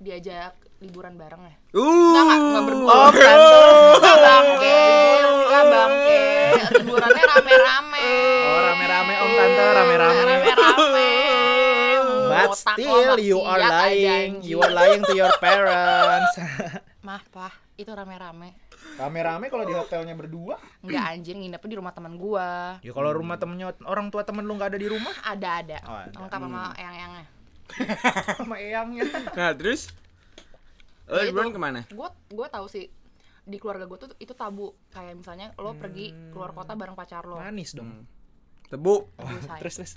diajak liburan bareng ya. Uh. Enggak, enggak, enggak berdua Enggak bangke Enggak bangke. Liburannya rame-rame. Oh, rame-rame om tante, rame-rame. Rame-rame. But still you are lying, you are lying to your parents. Maaf pah, itu rame-rame Rame-rame kalau di hotelnya berdua. Enggak anjir, nginepnya di rumah teman gua Ya kalau rumah temennya orang tua temen lu nggak ada di rumah, Ada-ada Oh, ada. Lengkap sama eyang-eyangnya sama eyangnya. Nah, terus lo Ya liburan ke mana? Gue gue tahu sih di keluarga gue tuh itu tabu kayak misalnya lo pergi keluar kota bareng pacar lo Manis dong. Tebu. Tabu, say. Terus terus.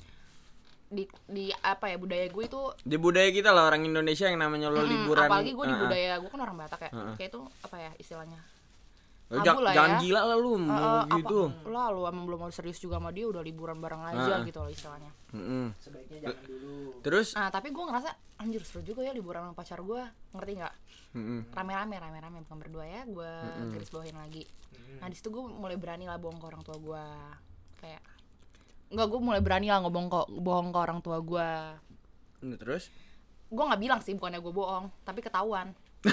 di di apa ya budaya gue itu Di budaya kita lah orang Indonesia yang namanya lo Mm, liburan. apalagi gue di Ah, ah. budaya gue kan orang Batak ya Heeh. kayak itu apa ya istilahnya Tabu jangan, lah jangan ya. gila lah lu Eh, mau gitu. apa, lo lu emang belum mau serius juga sama dia udah liburan bareng aja Heeh. gitu loh istilahnya Mm-mm. Sebaiknya jangan dulu. Terus nah tapi gue ngerasa anjir seru juga ya liburan sama pacar gue ngerti nggak Mm-mm. rame-rame rame-rame bukan berdua ya gue garis bawahin lagi nah di situ gue mulai berani lah bohong ke orang tua gue kayak Enggak, gue mulai berani lah ngomong kok bohong ke orang tua gue Nah, terus gue nggak bilang sih bukannya gue bohong tapi ketahuan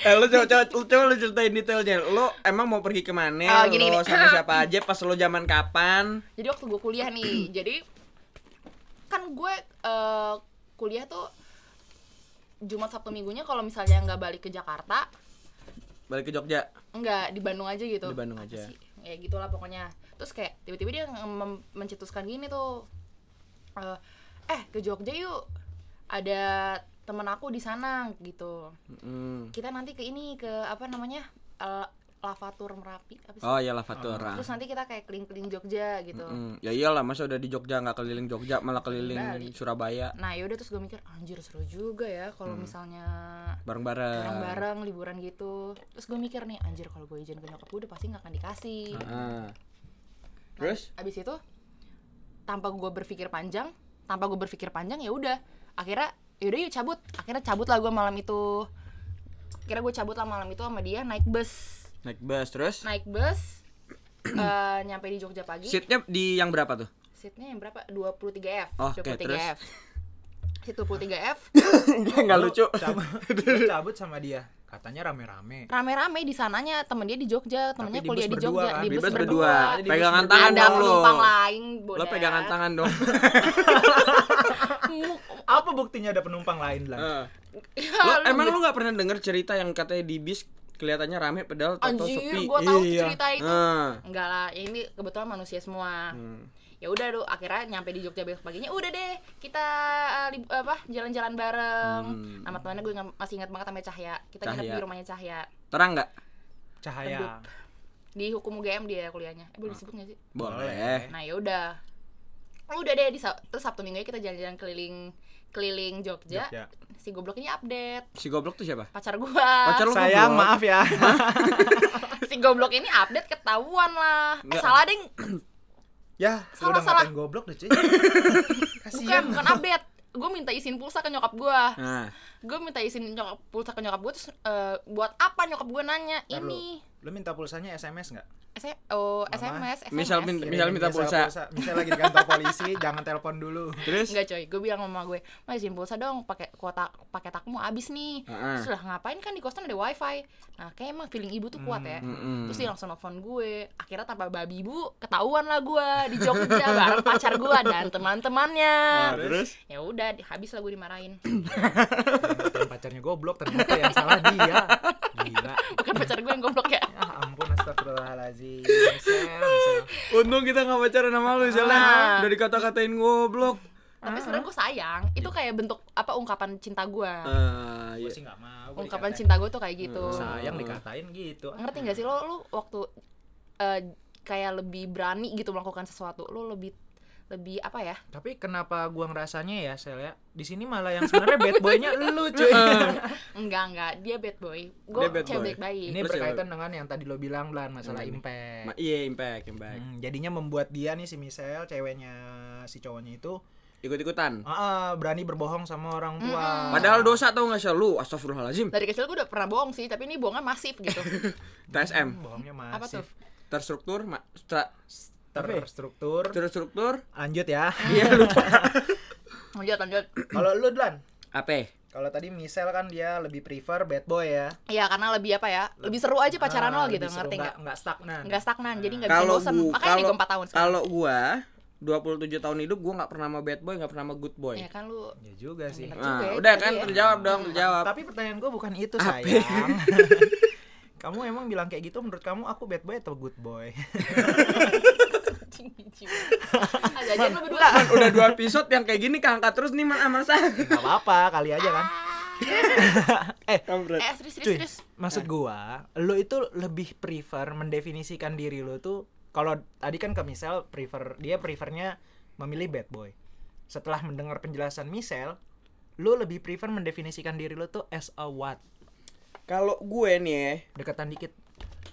Eh lu coba coba lu, coba lu ceritain detailnya. Lu emang mau pergi ke mana? Oh, gini, lu gini. sama siapa aja pas lu zaman kapan? jadi waktu gue kuliah nih jadi kan gue eh, kuliah tuh Jumat Sabtu Minggunya kalau misalnya nggak balik ke Jakarta Balik ke Jogja. nggak di Bandung aja gitu Di Bandung aja. sih? ya gitulah pokoknya terus kayak tiba-tiba dia mencetuskan gini tuh eh, eh ke Jogja yuk ada temen aku di sana gitu Mm. kita nanti ke ini ke apa namanya eh, lavatur merapi apa sih Oh iya Lavatura. terus nanti kita kayak keliling-keliling Jogja gitu Mm, ya iyalah masa udah di Jogja nggak keliling Jogja malah keliling Bali. Surabaya nah yaudah terus gue mikir anjir seru juga ya kalau misalnya bareng-bareng. bareng-bareng liburan gitu terus gue mikir nih anjir kalau gue izin ke nyokap gue udah pasti nggak akan dikasih Ah. Nah, Terus? abis itu tanpa gue berpikir panjang tanpa gue berpikir panjang ya udah akhirnya yaudah yuk cabut. Akhirnya cabut lah gue malam itu. Akhirnya gue cabut lah malam itu sama dia naik bus. Naik bus terus? Naik bus eh, nyampe di Jogja pagi. Seatnya di yang berapa tuh? Seatnya yang berapa? 23 F. Oke, 23 terus? F seat 23 F. Nggak lucu. Cabut, cabut sama dia. Katanya rame-rame. rame-rame di sananya temen dia di Jogja temennya di kuliah di Jogja kan? di bus bus berdua, berdua. Pegangan tangan ada dong lo penumpang lain lo pegangan tangan dong Apa buktinya ada penumpang lain lah? Eh. Ya, lo lu emang lu nggak pernah denger cerita yang katanya di bis kelihatannya rame pedal atau Anjir, sepi gua tahu Iya. cerita itu. Ah. Enggak lah, ya ini kebetulan manusia semua. Hmm. Ya udah tuh, akhirnya nyampe di Jogja besok paginya, udah deh kita lib- apa jalan-jalan bareng. Hmm. Sama temannya gue masih ingat banget namanya Cahya. Kita nginep di rumahnya Cahya. terang nggak Cahaya. Di hukum UGM dia kuliahnya. Eh, boleh disebut gak sih? boleh Nah, ya udah. Udah deh di Sab- terus Sabtu Minggu kita jalan-jalan keliling keliling Jogja. Jogja. Si goblok ini update si goblok tuh siapa pacar gua. Pacar lu Sayang, goblok? maaf ya. si goblok ini update ketahuan lah. Eh salah ding. ya, Salah, udah salah. ngatain goblok deh, cuy. Bukan, bukan update. Gue minta izin pulsa ke nyokap gue. nah Gue minta izin nyokap pulsa ke nyokap gue terus eh, buat apa nyokap gue nanya ini Lu minta pulsanya SMS nggak? S oh Mama. SMS, SMS. Misal min- Kirimin Misal minta pulsa. Misal lagi di kantor polisi, jangan telepon dulu. terus Enggak coy, gue bilang sama gue, "Ma izin pulsa dong, pakai kuota paket aku mau habis nih." Heeh. Terus lah ngapain kan di kosan ada wifi. Nah, kayak emang feeling ibu tuh kuat ya. Mm-mm. Terus dia langsung nelfon gue. Akhirnya tanpa babi ibu, ketahuan lah gue di Jogja bareng pacar gue dan teman-temannya. Nah, terus Ya udah, habis lah gue dimarahin. Pacarnya goblok, ternyata yang salah dia. Gila. Bukan pacar gue yang goblok ya. Astagfirullahaladzim. Untung kita nggak pacaran sama lu Sel. Nah. udah dikata-katain goblok Tapi sebenarnya gue sayang. Itu kayak bentuk apa ungkapan cinta gue. Ah, Gue iya. sih nggak mau. gua ungkapan dikatain. cinta gue tuh kayak gitu. Sayang dikatain gitu. Ngerti gak sih lo lu waktu eh, kayak lebih berani gitu melakukan sesuatu lo lebih lebih apa ya? Tapi kenapa gua ngerasanya ya, Sel ya? Di sini malah yang sebenarnya bad boy-nya lu, cuy. enggak enggak. Dia bad boy. Bad cewek boy. baik-baik. Ini Terus berkaitan dengan yang tadi lo bilang Blan masalah Yang impact. Ma- iya impact impact. Hmm, jadinya membuat dia nih si Michelle, ceweknya si cowoknya itu ikut-ikutan? Ah, ah, berani berbohong sama orang tua. padahal dosa tau nggak sih lu astagfirullahaladzim. Dari kecil gue udah pernah bohong sih tapi ini bohongnya masif gitu. TSM bohongnya masih apa tuh? terstruktur ma- stra-? Terstruktur. terstruktur Lanjut ya. iya lupa lanjut lanjut Kalau lu Dlan, apa kalau tadi Michelle kan dia lebih prefer bad boy ya. Iya karena lebih apa ya lebih seru aja pacaran Ah, lo gitu ngerti nggak Nggak stagnan. nggak stagnan jadi nggak bisa bosan gua makanya gue 4 tahun sekarang kalau gua 27 tahun hidup gua nggak pernah sama bad boy nggak pernah sama good boy ya kan lu Ya juga sih. Nah, juga ya, udah kan ya. terjawab dong terjawab Tapi pertanyaan gue bukan itu sayang. kamu emang bilang kayak gitu menurut kamu aku bad boy atau good boy? ah, berdua Man, udah dua episode yang kayak gini keangkat terus nih man sama saya Gak apa-apa, kali aja kan. eh, eh serius serius cuy, serius maksud gua, lo itu lebih prefer mendefinisikan diri lo tuh kalau tadi kan ke Michelle prefer dia prefernya memilih bad boy. Setelah mendengar penjelasan Michelle, lo lebih prefer mendefinisikan diri lo tuh as a what? kalau gue nih ya Dekatan dikit.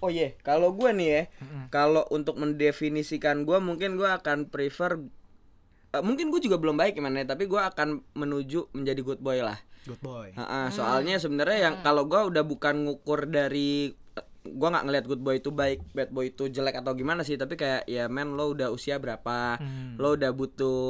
Oh iya kalau gue nih ya Mm-mm. kalau untuk mendefinisikan gue mungkin gue akan prefer eh, mungkin gue juga belum baik gimana ya, tapi gue akan menuju menjadi good boy lah Good boy. Ha-ha, soalnya sebenarnya yang kalau gua udah bukan ngukur dari gua nggak ngelihat good boy itu baik, bad boy itu jelek atau gimana sih, tapi kayak ya men lo udah usia berapa, Hmm. lo udah butuh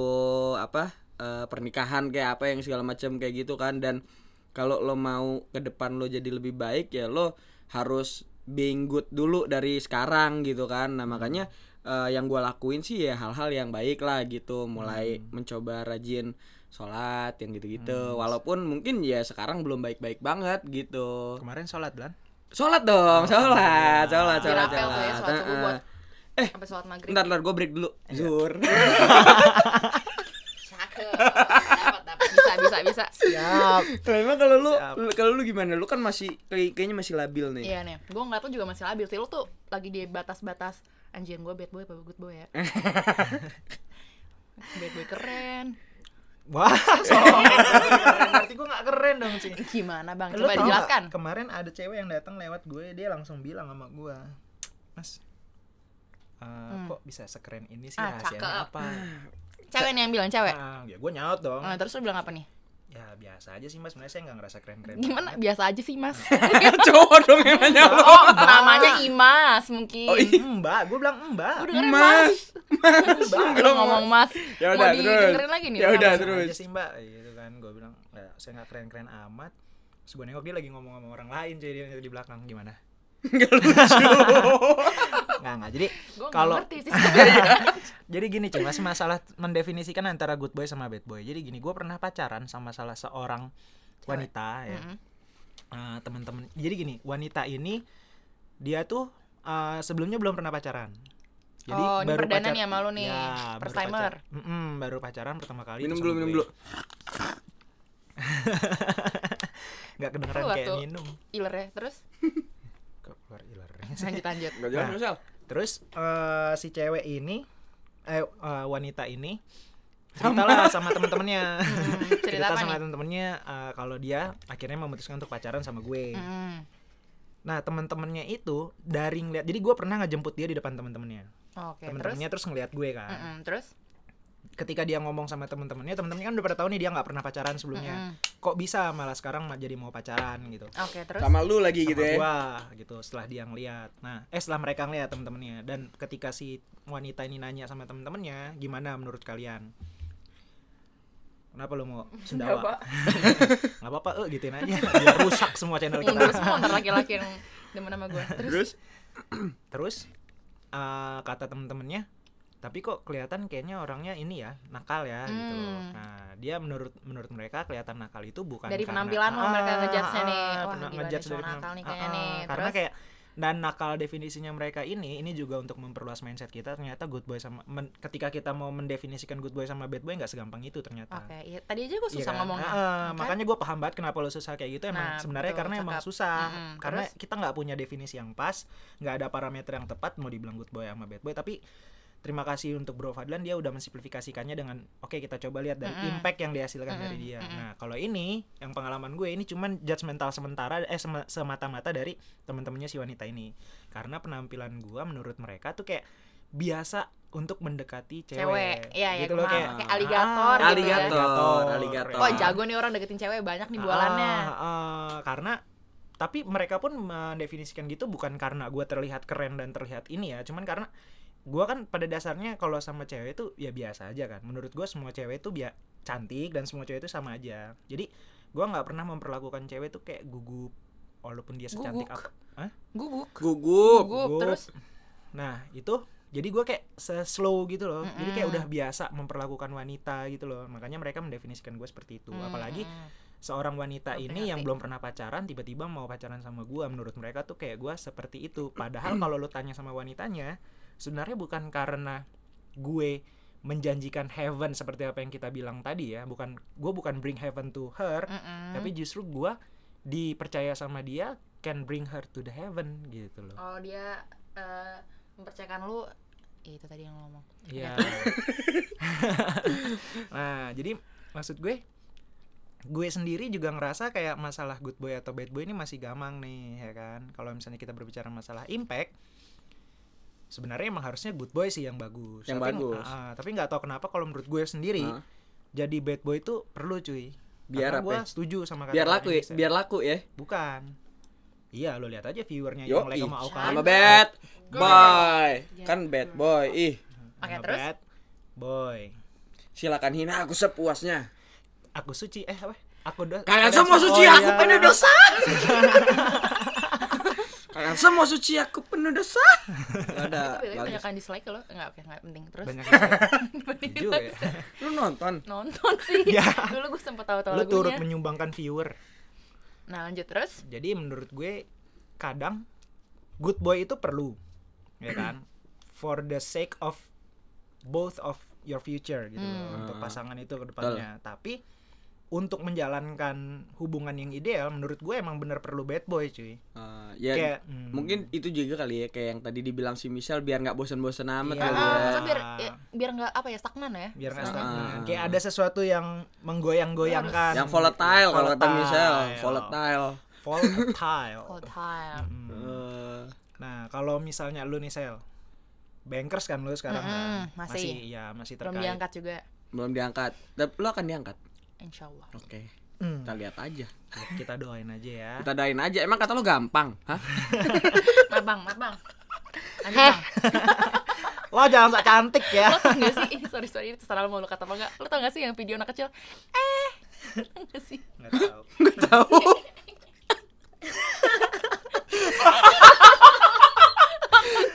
apa eh, pernikahan kayak apa yang segala macam kayak gitu kan dan kalau lo mau ke depan lo jadi lebih baik ya lo harus being good dulu dari sekarang gitu kan. Nah, makanya eh, yang gua lakuin sih ya hal-hal yang baik lah gitu, mulai mencoba rajin sholat yang gitu-gitu. Walaupun mungkin ya sekarang belum baik-baik banget gitu. Kemarin sholat Blan. sholat dong sholat sholat sholat Dirapel tuh ya, sholat. sholat subuh buat Eh. sampai sholat maghrib. Bentar, bentar, gue break dulu. Dapat dapat bisa bisa Siap. Kalau emang kalau lu. Kalau lu gimana? Lu kan masih kayak- Kayaknya masih labil nih Iya nih, gue ngeliat tuh juga masih labil sih. Lu tuh lagi di batas-batas anjir gue bad boy apa good boy ya? bad boy keren. Wah, soalnya. Berarti gue gak keren dong sih. Gimana bang? Lu Coba dijelaskan. Kemarin ada cewek yang datang lewat gue, dia langsung bilang sama gue, Mas, eh, kok bisa sekeren ini sih Hmm. Ah, rahasianya cakep. apa? Cewek nih yang bilang cewek. Ah, ya gue nyaut dong. Nah, terus lu bilang apa nih? Ya biasa aja sih mas, sebenarnya saya nggak ngerasa keren-keren. Gimana? banget. Biasa aja sih mas. Cowok dong yang nanya lu oh, namanya Imas mungkin. Oh, iya. Mbak, gue bilang mbak. Gue dengerin Mas mas. Lu ngomong mas. Ya Mau udah, terus. lagi nih. Ya udah, terus. aja sih mbak, gitu kan. Gue bilang, "Ya, saya nggak keren-keren amat. Terus gue lagi ngomong sama orang lain, jadi dia di belakang gimana? Enggak lucu Nggak nggak. Jadi kalau jadi gini cuy, masih masalah mendefinisikan antara good boy sama bad boy. Jadi gini, gue pernah pacaran sama salah seorang wanita ya. Mm-mm. Eh, teman-teman. Jadi gini, wanita ini dia tuh eh, sebelumnya belum pernah pacaran. Jadi Oh, ini baru perdana pacar- nih sama lu nih, Ya, first baru timer. pacar- Mm-mm, baru pacaran pertama kali. Minum dulu, minum dulu Nggak kedengeran kayak tuh. minum. Iler ya. Terus Kok keluar ilernya sih? lanjut lanjut. Gak jelas Nah. Terus eh, si cewek ini eh eh, wanita ini ceritalah sama temen-temennya Hmm, cerita cerita sama temen-temennya eh, kalau dia akhirnya memutuskan untuk pacaran sama gue Mm. nah temen-temennya itu dari ngeliat jadi gue pernah ngejemput dia di depan temen-temennya Oke, terus. temen-temennya terus ngeliat gue kan Mm-mm, terus? Ketika dia ngomong sama temen-temennya temen-temennya kan udah pada tahu nih dia nggak pernah pacaran sebelumnya. Mm-mm. kok bisa malah sekarang jadi mau pacaran gitu? Oke, terus? Sama lu lagi gitu sama ya? gua gitu setelah dia ngeliat. Nah eh setelah mereka ngeliat temen-temennya. Dan ketika si wanita ini nanya sama temen-temennya gimana menurut kalian? Kenapa lu mau sendawa? Nggak apa-apa eh gituin aja. Biar rusak semua channel Mundur kita. semua ntar laki-laki yang demen sama gue. Terus? Terus? Terus eh, kata temen-temennya tapi kok kelihatan kayaknya orangnya ini ya nakal ya gitu loh. Hmm. nah dia menurut menurut mereka kelihatan nakal itu bukan Dari karena- penampilan lo mereka Ah, ngejudge-nya nih. ah, Wah, ngejudge dari nakal nih ah, kayaknya ah, nih. karena Terus? kayak dan nakal definisinya mereka ini ini juga untuk memperluas mindset kita ternyata good boy sama men- ketika kita mau mendefinisikan good boy sama bad boy nggak segampang itu ternyata Oke, iya. tadi aja gue Iya susah kan? ngomongnya. Ah, Kan? makanya gue paham banget kenapa lo susah kayak gitu emang Nah, sebenarnya betul, karena emang cakep. susah Mm-mm, karena terus? kita nggak punya definisi yang pas nggak ada parameter yang tepat mau dibilang good boy sama bad boy tapi terima kasih untuk Bro Fadlan dia udah mensimplifikasikannya dengan oke kita coba lihat dari impact yang dihasilkan dari dia. Nah, kalau ini yang pengalaman gue ini cuman judgmental sementara eh sema- semata-mata dari teman-temannya si wanita ini. Karena penampilan gua menurut mereka tuh kayak biasa untuk mendekati cewek. Cewek. Iya, iya, gitu loh kayak Kayak aligator ah, gitu ya. Aligator, aligator. Oh jago nih orang deketin cewek banyak nih bualannya. Ah, ah, karena tapi mereka pun mendefinisikan gitu bukan karena gua terlihat keren dan terlihat ini ya, cuman karena gua kan pada dasarnya kalau sama cewek itu ya biasa aja kan. Menurut gua semua cewek itu biar cantik dan semua cewek itu sama aja. Jadi gua nggak pernah memperlakukan cewek itu kayak gugup walaupun dia secantik Guguk. apa. Hah? Guguk. Gugup. Gugup Gugup. terus Nah, itu jadi gua kayak slow gitu loh. Jadi kayak udah biasa memperlakukan wanita gitu loh. Makanya mereka mendefinisikan gue seperti itu. Apalagi Mm. seorang wanita ini yang belum pernah pacaran tiba-tiba mau pacaran sama gua menurut mereka tuh kayak gua seperti itu padahal kalau lu tanya sama wanitanya sebenarnya bukan karena gue menjanjikan heaven seperti apa yang kita bilang tadi ya bukan gue bukan bring heaven to her Mm-mm. tapi justru gua dipercaya sama dia can bring her to the heaven gitu loh Oh dia eh, mempercayakan lu ya itu tadi yang lo ngomong. Iya. nah, jadi maksud gue gue sendiri juga ngerasa kayak masalah good boy atau bad boy ini masih gamang nih ya kan. Kalau misalnya kita berbicara masalah impact sebenarnya emang harusnya good boy sih yang bagus. Yang tapi, bagus. ah, tapi nggak tahu kenapa kalau menurut gue sendiri Hah? jadi bad boy itu perlu cuy. Biar Karena apa gue ya? setuju sama kata Biar laku ya, Indonesia. biar laku ya. Bukan. Iya, lo lihat aja viewernya Yo, yang like sama Auka. sama bad boy. Iya. Kan bad boy. Ih, Oke Sama terus bad boy. silakan hina aku sepuasnya. Aku suci eh apa? Aku do Kalian semua su- suci, oh, aku iya. penuh dosa. Semua suci, aku penuh dosa. Gak ada. Banyak kan dislike lo Enggak oke enggak penting Terus banyak juga ya. Lu nonton? Nonton sih Ya. Dulu gue sempet tahu-tahu Lu turut lagunya menyumbangkan viewer. Nah lanjut terus Jadi menurut gue kadang good boy itu perlu ya kan for the sake of both of your future gitu loh, Hmm. untuk pasangan itu ke depannya. Tapi untuk menjalankan hubungan yang ideal menurut gue emang bener perlu bad boy cuy. Eh, ya Kayak hmm, mungkin itu juga kali ya kayak yang tadi dibilang si Michelle biar nggak bosan-bosan amat Iya. kali Ah, ya. maksudnya biar ya, biar nggak apa ya stagnan ya biar nggak Ah. stagnan. Kayak ada sesuatu yang menggoyang-goyangkan. Yang volatile gitu. kalau kata Michelle, Volatile. volatile. Volatile. all time Mm. Eh, Nah, kalau misalnya lu nih Sel, bankers kan lu sekarang kan? Mm-mm, masih. ya masih belum terkait. diangkat juga belum diangkat. Tapi lo akan diangkat. Insya Allah Oke. Hmm, Kita lihat aja. kita doain aja ya. Kita doain aja. Emang kata lo gampang? Hah? maaf bang maaf bang Lanjut, bang Lo jangan sok cantik ya. lo tau gak sih ini sorry sorry ini terserah lo mau lo kata apa enggak lo tau gak sih yang video anak kecil eh tau gak sih Nggak tahu. Nggak tahu.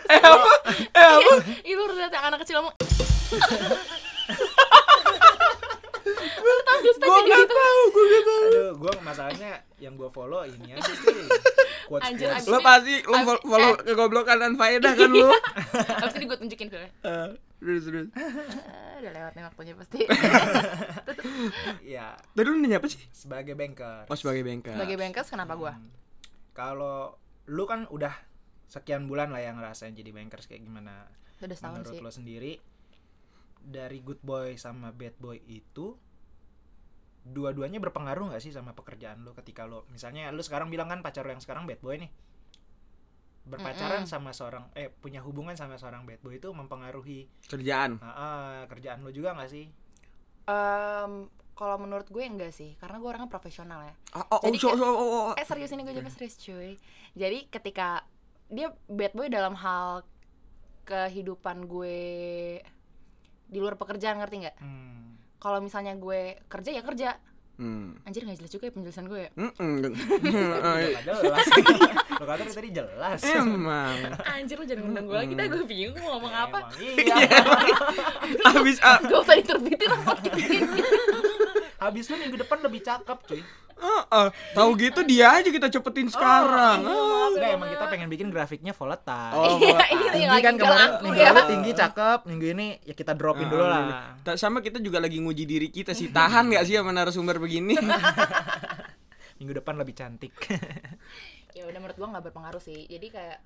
eh apa? Eh apa? Liat yang anak kecil ngomong Lu tau gak sih Gua nggak itu? tahu. Gua nggak tahu. Aduh, gua masalahnya yang gua follow ini aja cuy. Quotes Anjir, quotes. Lo pasti lo Abis- follow eh. kegoblokan dan faedah kan lo? Abis ini gue tunjukin ke Eh, Terus terus. Ah, Udah lewat nih waktunya pasti Ya, Tadi lu nanya apa sih? sebagai banker. Oh sebagai banker. Sebagai bankers kenapa gue? Hmm. Kalau lu kan udah sekian bulan lah yang ngerasain jadi bankers kayak gimana? Udah setahun Menurut sih lo sendiri dari good boy sama bad boy itu dua-duanya berpengaruh nggak sih sama pekerjaan lo ketika lo misalnya lu sekarang bilang kan pacar lo yang sekarang bad boy nih berpacaran Mm-mm. sama seorang eh punya hubungan sama seorang bad boy itu mempengaruhi Kerjaan. ah, ah, kerjaan lo juga nggak sih Em, Kalau menurut gue enggak sih Karena gue orangnya profesional ya Oh, oh, oh, Jadi kayak- so, oh, oh. Eh serius ini gue jawabnya serius cuy Jadi ketika Dia bad boy dalam hal Kehidupan gue Di luar pekerjaan ngerti nggak? hmm. Kalau misalnya gue kerja ya kerja. Hmm. Anjir gak jelas juga ya penjelasan gue ya. Mm-mm. Nggak jelas. Lo kata tadi jelas. Emang. Anjir lu jangan ngundang gue lagi. Dah gue bingung mau ngomong apa. Emang iya. Habis ah, Gak usah diterbitin lah podcast ini habis lu minggu depan lebih cakep cuy ah, ah. tahu gitu dia aja kita cepetin sekarang. Ah. Enggak emang kita pengen bikin grafiknya volatile Oh, Iya volatile. ini yang tinggi lagi kan kemarin minggu ya lalu tinggi cakep minggu ini ya kita dropin dulu Ah, lah Sama kita juga lagi nguji diri kita sih. Tahan nggak sih sama narasumber begini? minggu depan lebih cantik Ya udah menurut gue gak berpengaruh sih Jadi kayak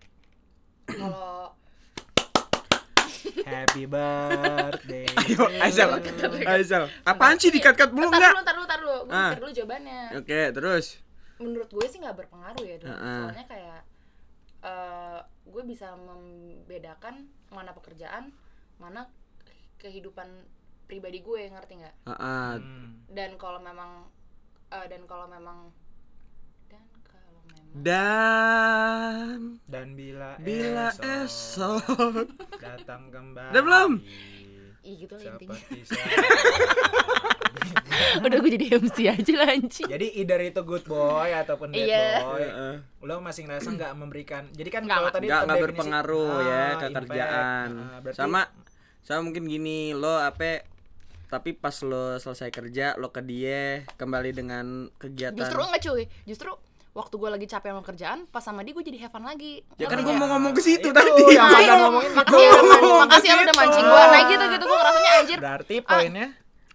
Kalau Happy birthday. Ayo, you. Aisel. Apaan sih dikat-kat belum enggak? dulu, ntar dulu, ntar dulu. Gue Ah. mikir dulu jawabannya. Oke, terus. Menurut gue sih nggak berpengaruh ya, Dok. Heeh. Soalnya kayak eh, gue bisa membedakan mana pekerjaan, mana kehidupan pribadi gue, ngerti nggak? Heeh. Hmm. Dan kalau memang eh, dan kalau memang dan kalau memang Dan Dan bila bila esok esok datang kembali. Udah belum? Ih gitu lah intinya. Udah gue jadi MC aja lah anjing. Jadi either itu good boy ataupun bad Iya. boy. Heeh. Lo masih ngerasa nggak memberikan. Jadi kan Nggak, kalau nggak. tadi nggak nggak berpengaruh ya Ah, ke impact. kerjaan Ah, berarti- sama sama mungkin gini lo apa tapi pas lo selesai kerja lo ke dia kembali dengan kegiatan Justru enggak cuy. Justru waktu gue lagi capek sama kerjaan, pas sama dia gue jadi have fun lagi. ya kan gue mau ngomong ke situ Itu tadi yang Fadlan iya, ngomongin makasih ya, man- makasih ya udah mancing gue. Nah gitu gitu gue ngerasanya anjir. Berarti poinnya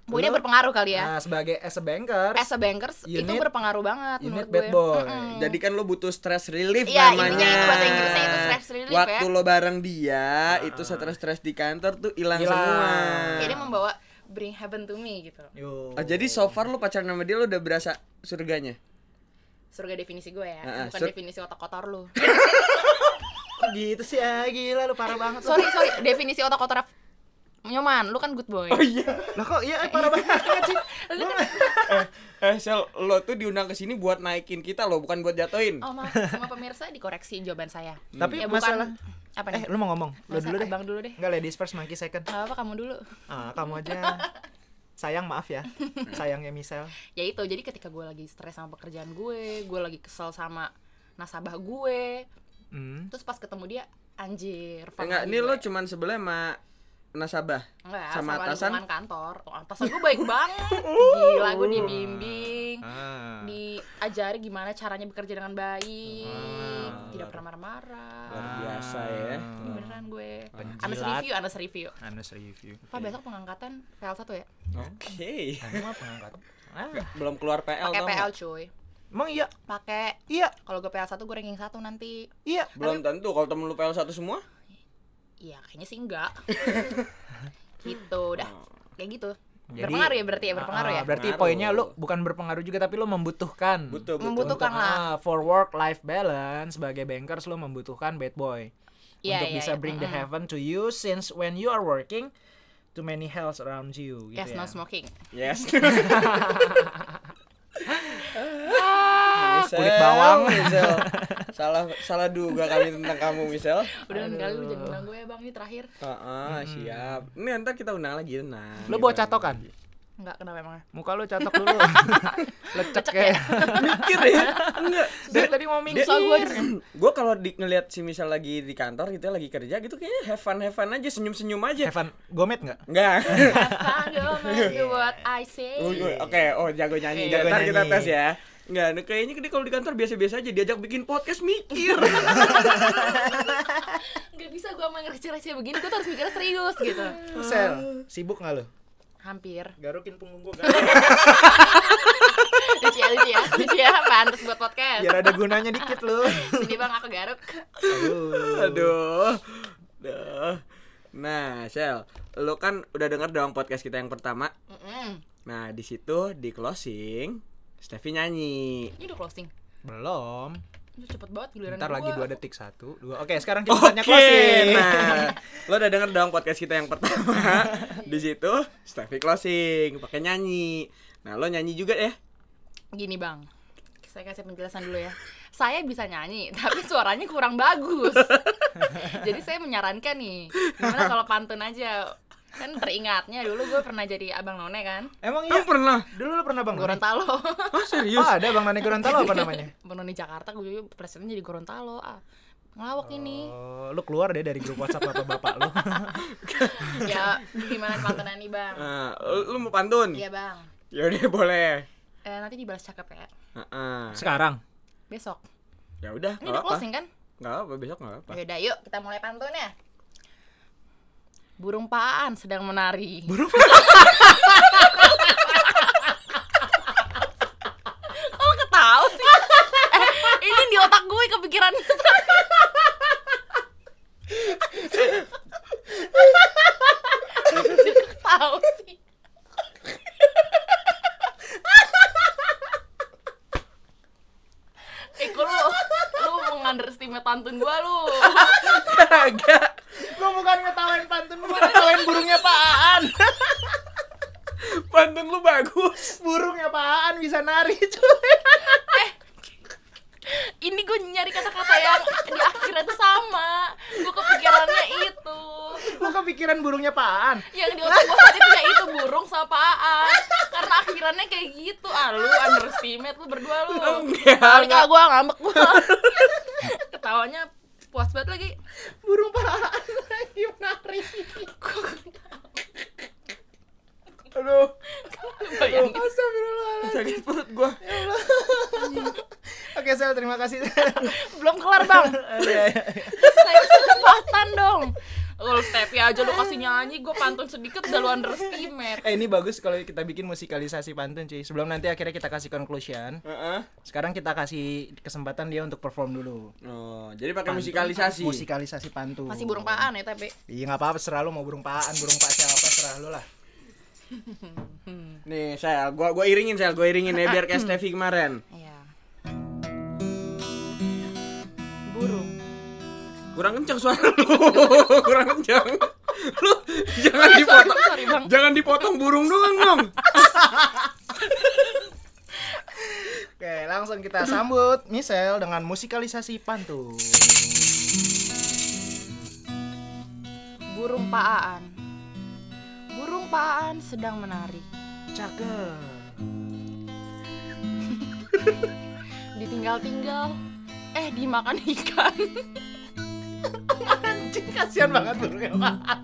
Poinnya lo- berpengaruh kali ya. Nah, sebagai as a banker, As a bankers you itu berpengaruh banget you menurut bad gue. boy. Mm-mm. jadi kan lo butuh stress relief Iya, namanya intinya itu bahasa Inggrisnya itu stress relief waktu ya. lo bareng dia itu stres-stres di kantor tuh hilang Hilang. semua Jadi membawa bring heaven to me gitu. Yo. Oh, jadi so far lo pacaran sama dia lo udah berasa surganya Surga definisi gue ya, Heeh, bukan sur- definisi otak kotor lu. Gitu sih ah, gila lu parah banget lu. sorry, sorry, definisi otak kotor Nyoman, lu kan good boy. oh iya Lah kok iya eh, parah banget sih. eh eh sel lo tuh diundang ke sini buat naikin kita lo bukan buat jatuhin Oh maaf, sama pemirsa dikoreksi jawaban saya. Tapi Ya, masalah apa Eh, nih? lu mau ngomong? Lu dulu deh. Abang dulu deh. Enggak ladies first, monkey second. Gak apa kamu dulu. Ah, kamu aja. Sayang maaf ya. Sayangnya Michelle. Ya itu, jadi ketika gue lagi stres sama pekerjaan gue, gue lagi kesel sama nasabah gue, Hmm. terus pas ketemu dia, anjir. enggak lagi ini lo cuman sebelah sama nasabah Enggak, sama sama, atasan? lingkungan kantor. Oh, atasan gue baik banget. Gila, gue dibimbing, Ah. diajari gimana caranya bekerja dengan baik, Ah. tidak pernah marah-marah. luar biasa ya Ini beneran gue. Penjilat. Anas review, Anas review. Anas review. Pak besok pengangkatan PL 1 ya? oke Kamu apa pengangkat? Ah, belum keluar PL Pakai PL cuy. emang iya? Pakai Iya, kalau gue PL 1 gue ranking 1 nanti. iya. belum tentu kalau temen lu PL satu semua Iya, kayaknya sih enggak. gitu, udah. Kayak gitu. Jadi- berpengaruh ya berarti ya, berpengaruh Ah, ya. Berarti Pengaruh. poinnya lu bukan berpengaruh juga tapi lu membutuhkan. butuh butuh Membutuhkan. Untuk, lah. ah, for work life balance sebagai bankers lu membutuhkan bad boy. Iya, untuk iya, bisa iya. bring the heaven to you since when you are working too many hells around you gitu Yes, ya. no smoking. yes kulit bawang. Michelle. salah salah duga kami tentang kamu Michelle Udah lain kali lu jangan undang gue ya, Bang, ini terakhir. Ah, siap. Ini ntar kita undang lagi tenang. Lu bawa catokan? Enggak, kenapa emangnya? Muka lu catok dulu. Lecek Lecek kayak. Mikir ya? Enggak. Dari tadi mau mikir. Gue. gue kalau di, ngelihat si Michelle lagi di kantor gitu lagi kerja gitu kayaknya have fun have fun aja senyum senyum aja. Evan Gomet enggak? Enggak. Have fun, do what I say. Oke, oh jago nyanyi. Oke. Ntar kita tes ya. Enggak, nah, kayaknya dia kalau di kantor biasa-biasa aja diajak bikin podcast mikir. Gak bisa gue sama receh-receh begini, gue tuh harus mikirnya serius gitu. Sel, sibuk nggak lu? Hampir. Garukin punggung gua kan. Lucu ya, lucu ya, lucu ya, pantas buat podcast. Biar ada gunanya dikit lu. Sini bang, aku garuk. Aduh. Aduh. Duh. Nah, Shell, lo kan udah denger dong podcast kita yang pertama. Mm-mm. Nah, di situ di closing Steffi nyanyi. Ini udah closing. Belum. Ini cepet banget giliran Ntar lagi gua. dua detik satu, dua. Oke, sekarang kita Oke, tanya closing. nah, lo udah denger dong podcast kita yang pertama. di situ Steffi closing, pakai nyanyi. Nah, lo nyanyi juga ya. Gini bang, saya kasih penjelasan dulu ya. Saya bisa nyanyi, tapi suaranya kurang bagus. Jadi saya menyarankan nih, gimana kalau pantun aja? Kan teringatnya dulu gue pernah jadi abang none kan, Emang iya? Emang pernah? Dulu lu pernah Bang? Gorontalo. Oh, serius? Oh, ada Bang Noni Gorontalo apa namanya? Bang none Jakarta, gue dulu presiden jadi Gorontalo. Ah, ngelawak ini. Oh, lu keluar deh dari grup WhatsApp bapak-bapak lu. Ya, gimana pantunan nih bang? Lo, lo mau pantun? Iya bang. Yaudah boleh. Eh, nanti dibalas cakep ya. Heeh. Sekarang. Besok. Ya udah, Ini nggak udah apa-apa. closing kan? Nggak apa, besok nggak apa. Yaudah yuk kita mulai pantunnya Burung paan sedang menari. Burung paan. Kok ketawa sih? Eh, ini di otak gue kepikirannya. Tahu sih. Eh, kok lu, lu meng-underestimate pantun gue lu. Kagak kepikiran kepikiran burungnya Paan. Pantun lu bagus. burungnya Paan bisa nari cuy. Ini gue nyari kata-kata yang di akhirnya tuh sama. Gue kepikirannya itu. Lu kepikiran burungnya Paan. Yang di otak gue saat itu ya itu burung sama apaan. Karena akhirannya kayak gitu. Ah lu underestimate lu berdua lu. Enggak, enggak. gue ngambek gue. Ketawanya puas banget lagi. Burung Paan lagi menari. Aduh, Bayangin. Astagfirullah. sakit perut gua. Oke, Sel, terima kasih. Belum kelar bang. Iya, Saya kecepatan dong. Lu stepi aja lu kasih nyanyi, gue pantun sedikit udah lu underestimate. eh, ini bagus kalau kita bikin musikalisasi pantun, cuy. Sebelum nanti akhirnya kita kasih conclusion. Heeh. Sekarang kita kasih kesempatan dia untuk perform dulu. Oh, jadi pakai Pantun, musikalisasi. Musikalisasi pantun. Masih burung paan ya tapi. Iya nggak apa-apa, serah lu mau burung paan, burung paca apa serah lu lah. Nih, saya gua gua iringin, saya gua iringin ya biar kayak Steffi kemarin. Iya. Kurang kencang suara lu. Kurang kencang. Lu jangan dipotong. Sorry bang. Jangan dipotong burung doang, dong. Oke, langsung kita sambut Michelle dengan musikalisasi pantun. Burung paaan. Burung paaan sedang menari. Cakep. Ditinggal-tinggal. Eh dimakan ikan. Anjing kasihan banget burungnya paan.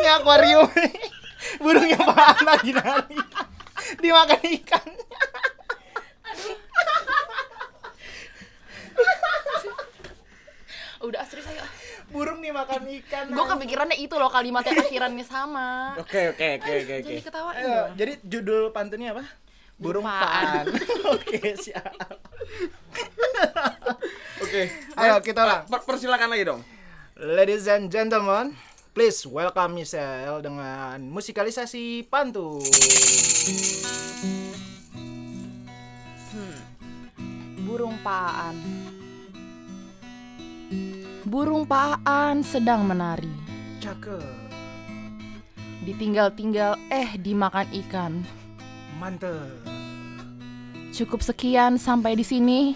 Ini akuarium. Burungnya paan lagi nari. Dimakan ikan. Udah serius ayo. Burung dimakan ikan. Gue kepikirannya itu loh kalimat yang akhirannya sama. Oke, oke, oke, oke. Jadi dong. jadi judul pantunnya apa? Burung paan. Oke, siap. Oke. Ayo kita ulang. Per- persilakan lagi dong. Ladies and gentlemen, please welcome Michelle dengan musikalisasi pantun. Burung paan. Burung paan sedang menari. Cakep, Ditinggal-tinggal eh dimakan ikan. mantep, Cukup sekian sampai di sini.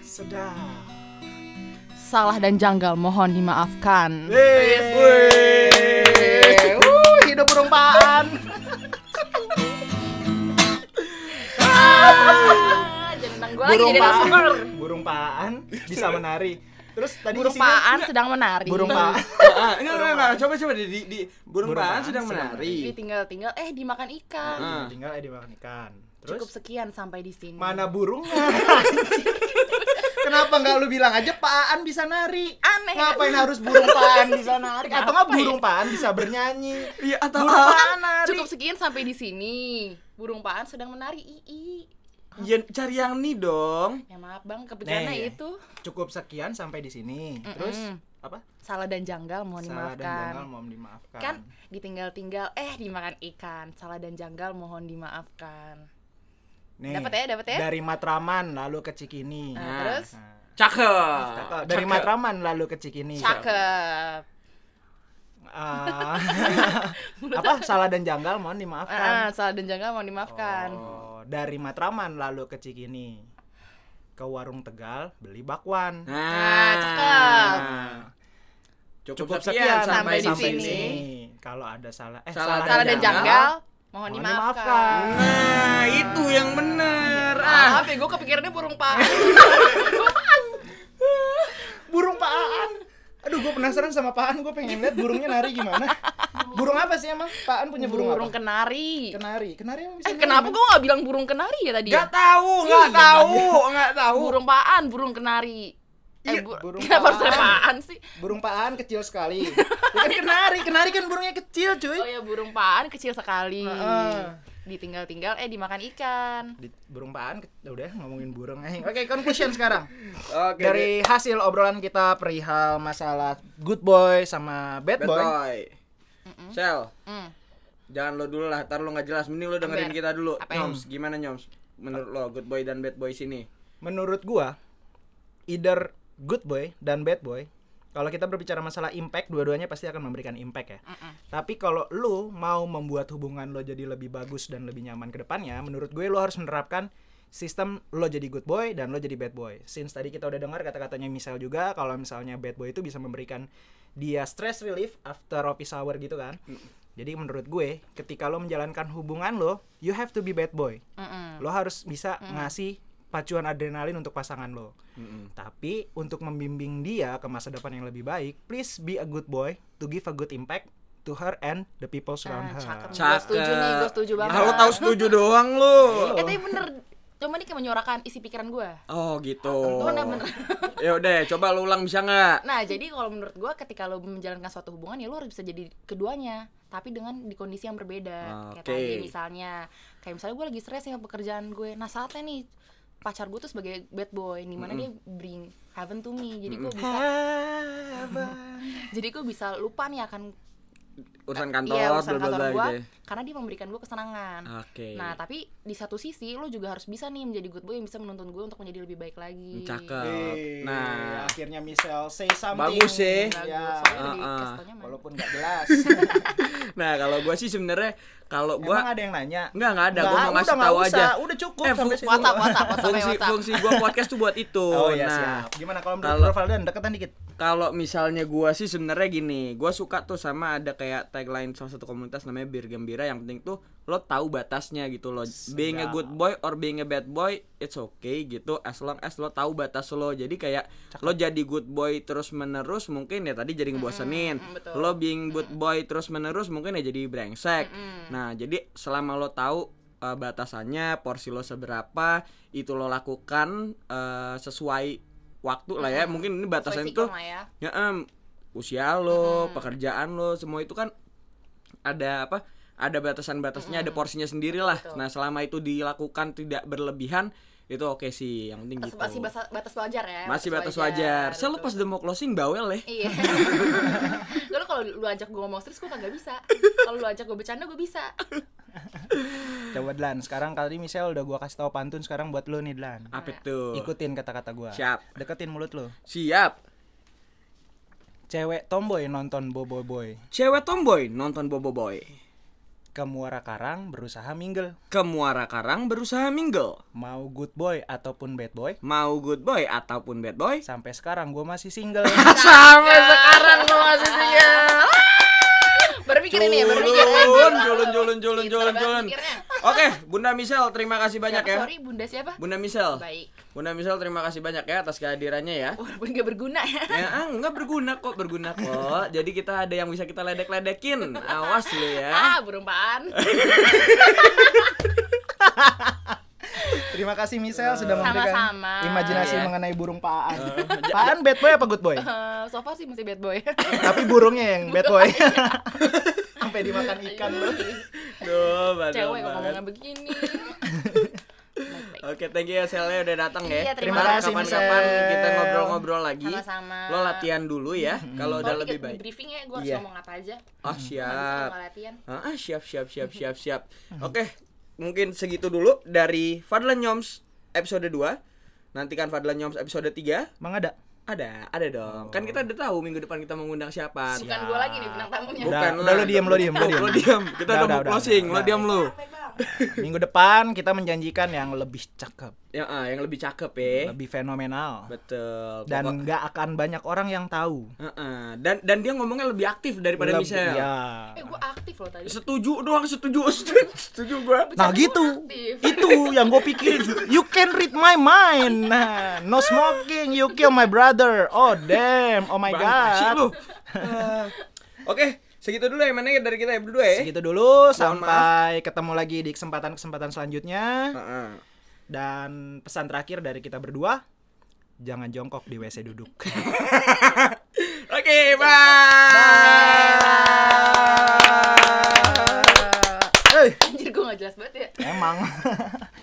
sedap. Salah dan janggal mohon dimaafkan. Uh, hidup burung paan. Ah, Jangan lagi Burung jadi narasumber. burung paan bisa menari. Terus tadi Burung paan sedang menari. burung paan. Enggak, enggak, enggak. Coba coba di, di, di burung, Burung paan paan sedang sedang menari. Ditinggal-tinggal eh dimakan ikan. Ah. Tinggal eh dimakan ikan. Cukup Terus sekian sampai di sini. mana burungnya? Kenapa nggak lu bilang aja paan bisa nari? Aneh. Ngapain harus burung paan bisa nari? Atau nggak ya? burung paan bisa bernyanyi? Iya, atau Burung apa? paan nari. Cukup sekian sampai di sini. Burung paan sedang menari. Ii. Ya, cari yang nih dong. Ya maaf bang, kepikirannya Nih. itu Cukup sekian sampai di sini. Terus apa? salah dan janggal mohon Salah dan dimaafkan. janggal mohon dimaafkan. Kan ditinggal-tinggal eh dimakan ikan. Salah dan janggal mohon dimaafkan. Nih, Dapat ya, dapat ya? Dari Matraman lalu ke Cikini. Nah, Nah. terus Nah, Cakep. cakep. dari Cakep. Matraman lalu ke Cikini. cakep. Ah, apa? Salah dan janggal mohon dimaafkan. Ah, salah dan janggal mohon dimaafkan. Oh, dari Matraman lalu ke Cikini. Ke warung Tegal beli bakwan. Nah, cakep. Nah, Cukup, cukup sekian, sekian sampai sampai, di sini. sini. Kalau ada salah eh Salah Salah dan janggal. janggal mohon Mohon dimaafkan. dimaafkan. Nah, itu yang bener. Ah, Maaf ya, gue kepikirannya burung paan. burung paan. Aduh, gue penasaran sama paan. Gue pengen lihat burungnya nari gimana. Burung apa sih emang? Paan punya burung, burung apa? kenari. Kenari. Kenari emang bisa Eh kenapa gue gak bilang burung kenari ya tadi? ya? nggak tahu, nggak tahu, nggak tahu. Burung paan, burung kenari. Iya, Eh, bu- burung kenapa harus ada paan. sih? Burung paan kecil sekali. Ya kan kenari. Kenari kan burungnya kecil, cuy. Oh ya burung paan kecil sekali. Heeh. Ditinggal-tinggal eh dimakan ikan. Di, burung paan ke- udah ngomongin burung eh. Oke, conclusion sekarang. Oke, Dari hasil obrolan kita perihal masalah good boy sama bad, Bad boy. boy. Sel, Hmm. jangan lo dulu lah, ntar lo nggak jelas. Mending lo dengerin Ember. kita dulu. Apa ya? Nyoms, gimana Nyoms? Menurut lo, good boy dan bad boy sini? Menurut gua either good boy dan bad boy, kalau kita berbicara masalah impact, dua-duanya pasti akan memberikan impact ya. Mm-mm. Tapi kalau lu mau membuat hubungan lo jadi lebih bagus dan lebih nyaman ke depannya, menurut gue lo harus menerapkan sistem lo jadi good boy dan lo jadi bad boy. Since tadi kita udah dengar kata-katanya Michelle juga kalau misalnya bad boy itu bisa memberikan dia stress relief after office hour gitu kan. Jadi menurut gue, ketika lo menjalankan hubungan lo, you have to be bad boy. Mm-mm. Lo harus bisa ngasih pacuan adrenalin untuk pasangan lo. Mm-mm. Tapi untuk membimbing dia ke masa depan yang lebih baik, please be a good boy to give a good impact to her and the people surround Ah, her. cakep. Cakep. Gua setuju nih, gua setuju banget. Ah, lo tahu setuju doang lu. Eh tapi bener, cuma ini kayak menyuarakan isi pikiran gue. Oh gitu. Bener-bener. Ya udah, coba lu ulang bisa nggak? Nah, jadi kalau menurut gue ketika lo menjalankan suatu hubungan ya lo harus bisa jadi keduanya, tapi dengan di kondisi yang berbeda. Kayak Oke. tadi misalnya, kayak misalnya gue lagi stres sama pekerjaan gue. Nah, saatnya nih pacar gue tuh sebagai bad boy, di mana dia bring heaven to me. Jadi gue bisa, jadi gue bisa lupa nih akan Urusan kantor, iya, urusan bla kantor bla gue, gitu. ya. karena dia memberikan gue kesenangan. Oke. Nah, tapi di satu sisi lo juga harus bisa nih menjadi good boy yang bisa menuntun gue untuk menjadi lebih baik lagi. Cakep. Nah, akhirnya Michelle say something. Bagus sih. Ya. Tau nyaman. Walaupun nggak jelas. nah kalau gua sih sebenarnya kalau Emang gua ada yang nanya? Enggak, enggak ada. Gua Nggak, mau ngasih udah nggak tahu aja. Udah cukup Eh, sampai. WhatsApp, WhatsApp, WhatsApp, fungsi fungsi gua podcast tuh buat itu. Oh iya nah, siap. Gimana kalau menurut Valdan deketan dikit? Kalau misalnya gua sih sebenarnya gini, gua suka tuh sama ada kayak tagline salah satu komunitas namanya Bir Gembira yang penting tuh lo tahu batasnya gitu loh. Being a good boy or being a bad boy it's okay gitu as long as lo tahu batas lo. Jadi kayak lo jadi good boy terus menerus mungkin ya tadi jadi ngebosenin. mm, betul. Lo being good boy terus menerus mungkin ya jadi brengsek. Mm-mm. Nah, jadi selama lo tahu uh, batasannya, porsi lo seberapa, itu lo lakukan uh, sesuai waktu lah ya. Mungkin ini batasan itu ya. ya usia lo, pekerjaan lo, semua itu kan ada apa? Ada batasan-batasnya, ada porsinya sendiri lah. Nah, selama itu dilakukan tidak berlebihan, itu oke sih. Yang penting Batas, gitu. masih batas, batas wajar ya. Masih batas wajar. Saya betul. lepas udah mau closing bawel ya. Iya. Lalu kalau lu ajak gue ngomong serius gue kagak bisa. Kalau lu ajak gue bercanda gue bisa. Coba Dlan, sekarang kali Michelle udah gua kasih tahu pantun sekarang buat lu nih Dlan. Apa itu? Ikutin kata-kata gua. Siap. Deketin mulut lu. Siap. Cewek tomboy nonton Bobo Boy. Cewek tomboy nonton Bobo Boy. Ke Muara Karang berusaha mingle. Ke Muara Karang berusaha mingle. Mau good boy ataupun bad boy. Mau good boy ataupun bad boy. Sampai sekarang gua masih single. Sampai sekarang lo masih single. Baru mikir ini ya, baru mikir. Culun, culun, culun, culun, Pinter Oke, Bunda Michelle, terima kasih banyak Siapa, ya. Sorry, bunda siapa? Bunda Michelle. Baik. Bunda Michelle, terima kasih banyak ya atas kehadirannya ya. Walaupun gak berguna ya. Ya, ah, enggak berguna kok, berguna kok. Jadi kita ada yang bisa kita ledek-ledekin. Awas lu ya. Ah, burung paan. Terima kasih Michelle sudah memberikan Sama-sama. imajinasi Iya. mengenai burung paan. paan bad boy apa good boy? Eh, so far sih masih bad boy. Tapi burungnya yang bad boy. Sampai dimakan ikan lu. Duh, Cewek kok banget. ngomongnya begini. Oke, thank you ya Selnya udah datang ya. Iya, terima kasih, Kapan-kapan kita ngobrol-ngobrol lagi. Sama-sama. Lo latihan dulu ya, kalau udah Kalau lebih baik. briefing ya, gue harus Iya. ngomong apa aja. Oh, siap. latihan. Ah, ah, siap siap siap siap siap. Oke, mungkin segitu dulu dari Fadlan Nyoms episode 2. Nantikan Fadlan Nyoms episode 3. Mang ada. Ada, ada dong. Kan kita udah tahu minggu depan kita mengundang siapa. Bukan gue lagi nih bintang tamunya. Bukan udah lo diem, lo diem, lo Oh, diem. Lo diam. Kita Udah, udah, udah, mau closing. udah, Lo diam lo. Minggu depan kita menjanjikan yang lebih cakep, Ya, ah, yang lebih cakep ya. lebih fenomenal. Betul. Dan Pokok- nggak akan banyak orang yang tahu. Heeh. dan dan dia ngomongnya lebih aktif daripada Lebih- Michelle. ya. Eh, gue aktif loh tadi. Setuju doang, setuju. setuju gua. Nah gitu, itu yang gue pikirin. You can read my mind. Nah, no smoking, you kill my brother. Oh damn, oh my Bang, god. lu. Eh, Oke, segitu dulu ya mana dari kita ya berdua ya. Segitu dulu, Mohon sampai ketemu lagi di kesempatan-kesempatan selanjutnya. Heeh. Dan pesan terakhir dari kita berdua, jangan jongkok di WC duduk. Oke, bye. Hey, Anjir gue gak jelas banget ya. emang.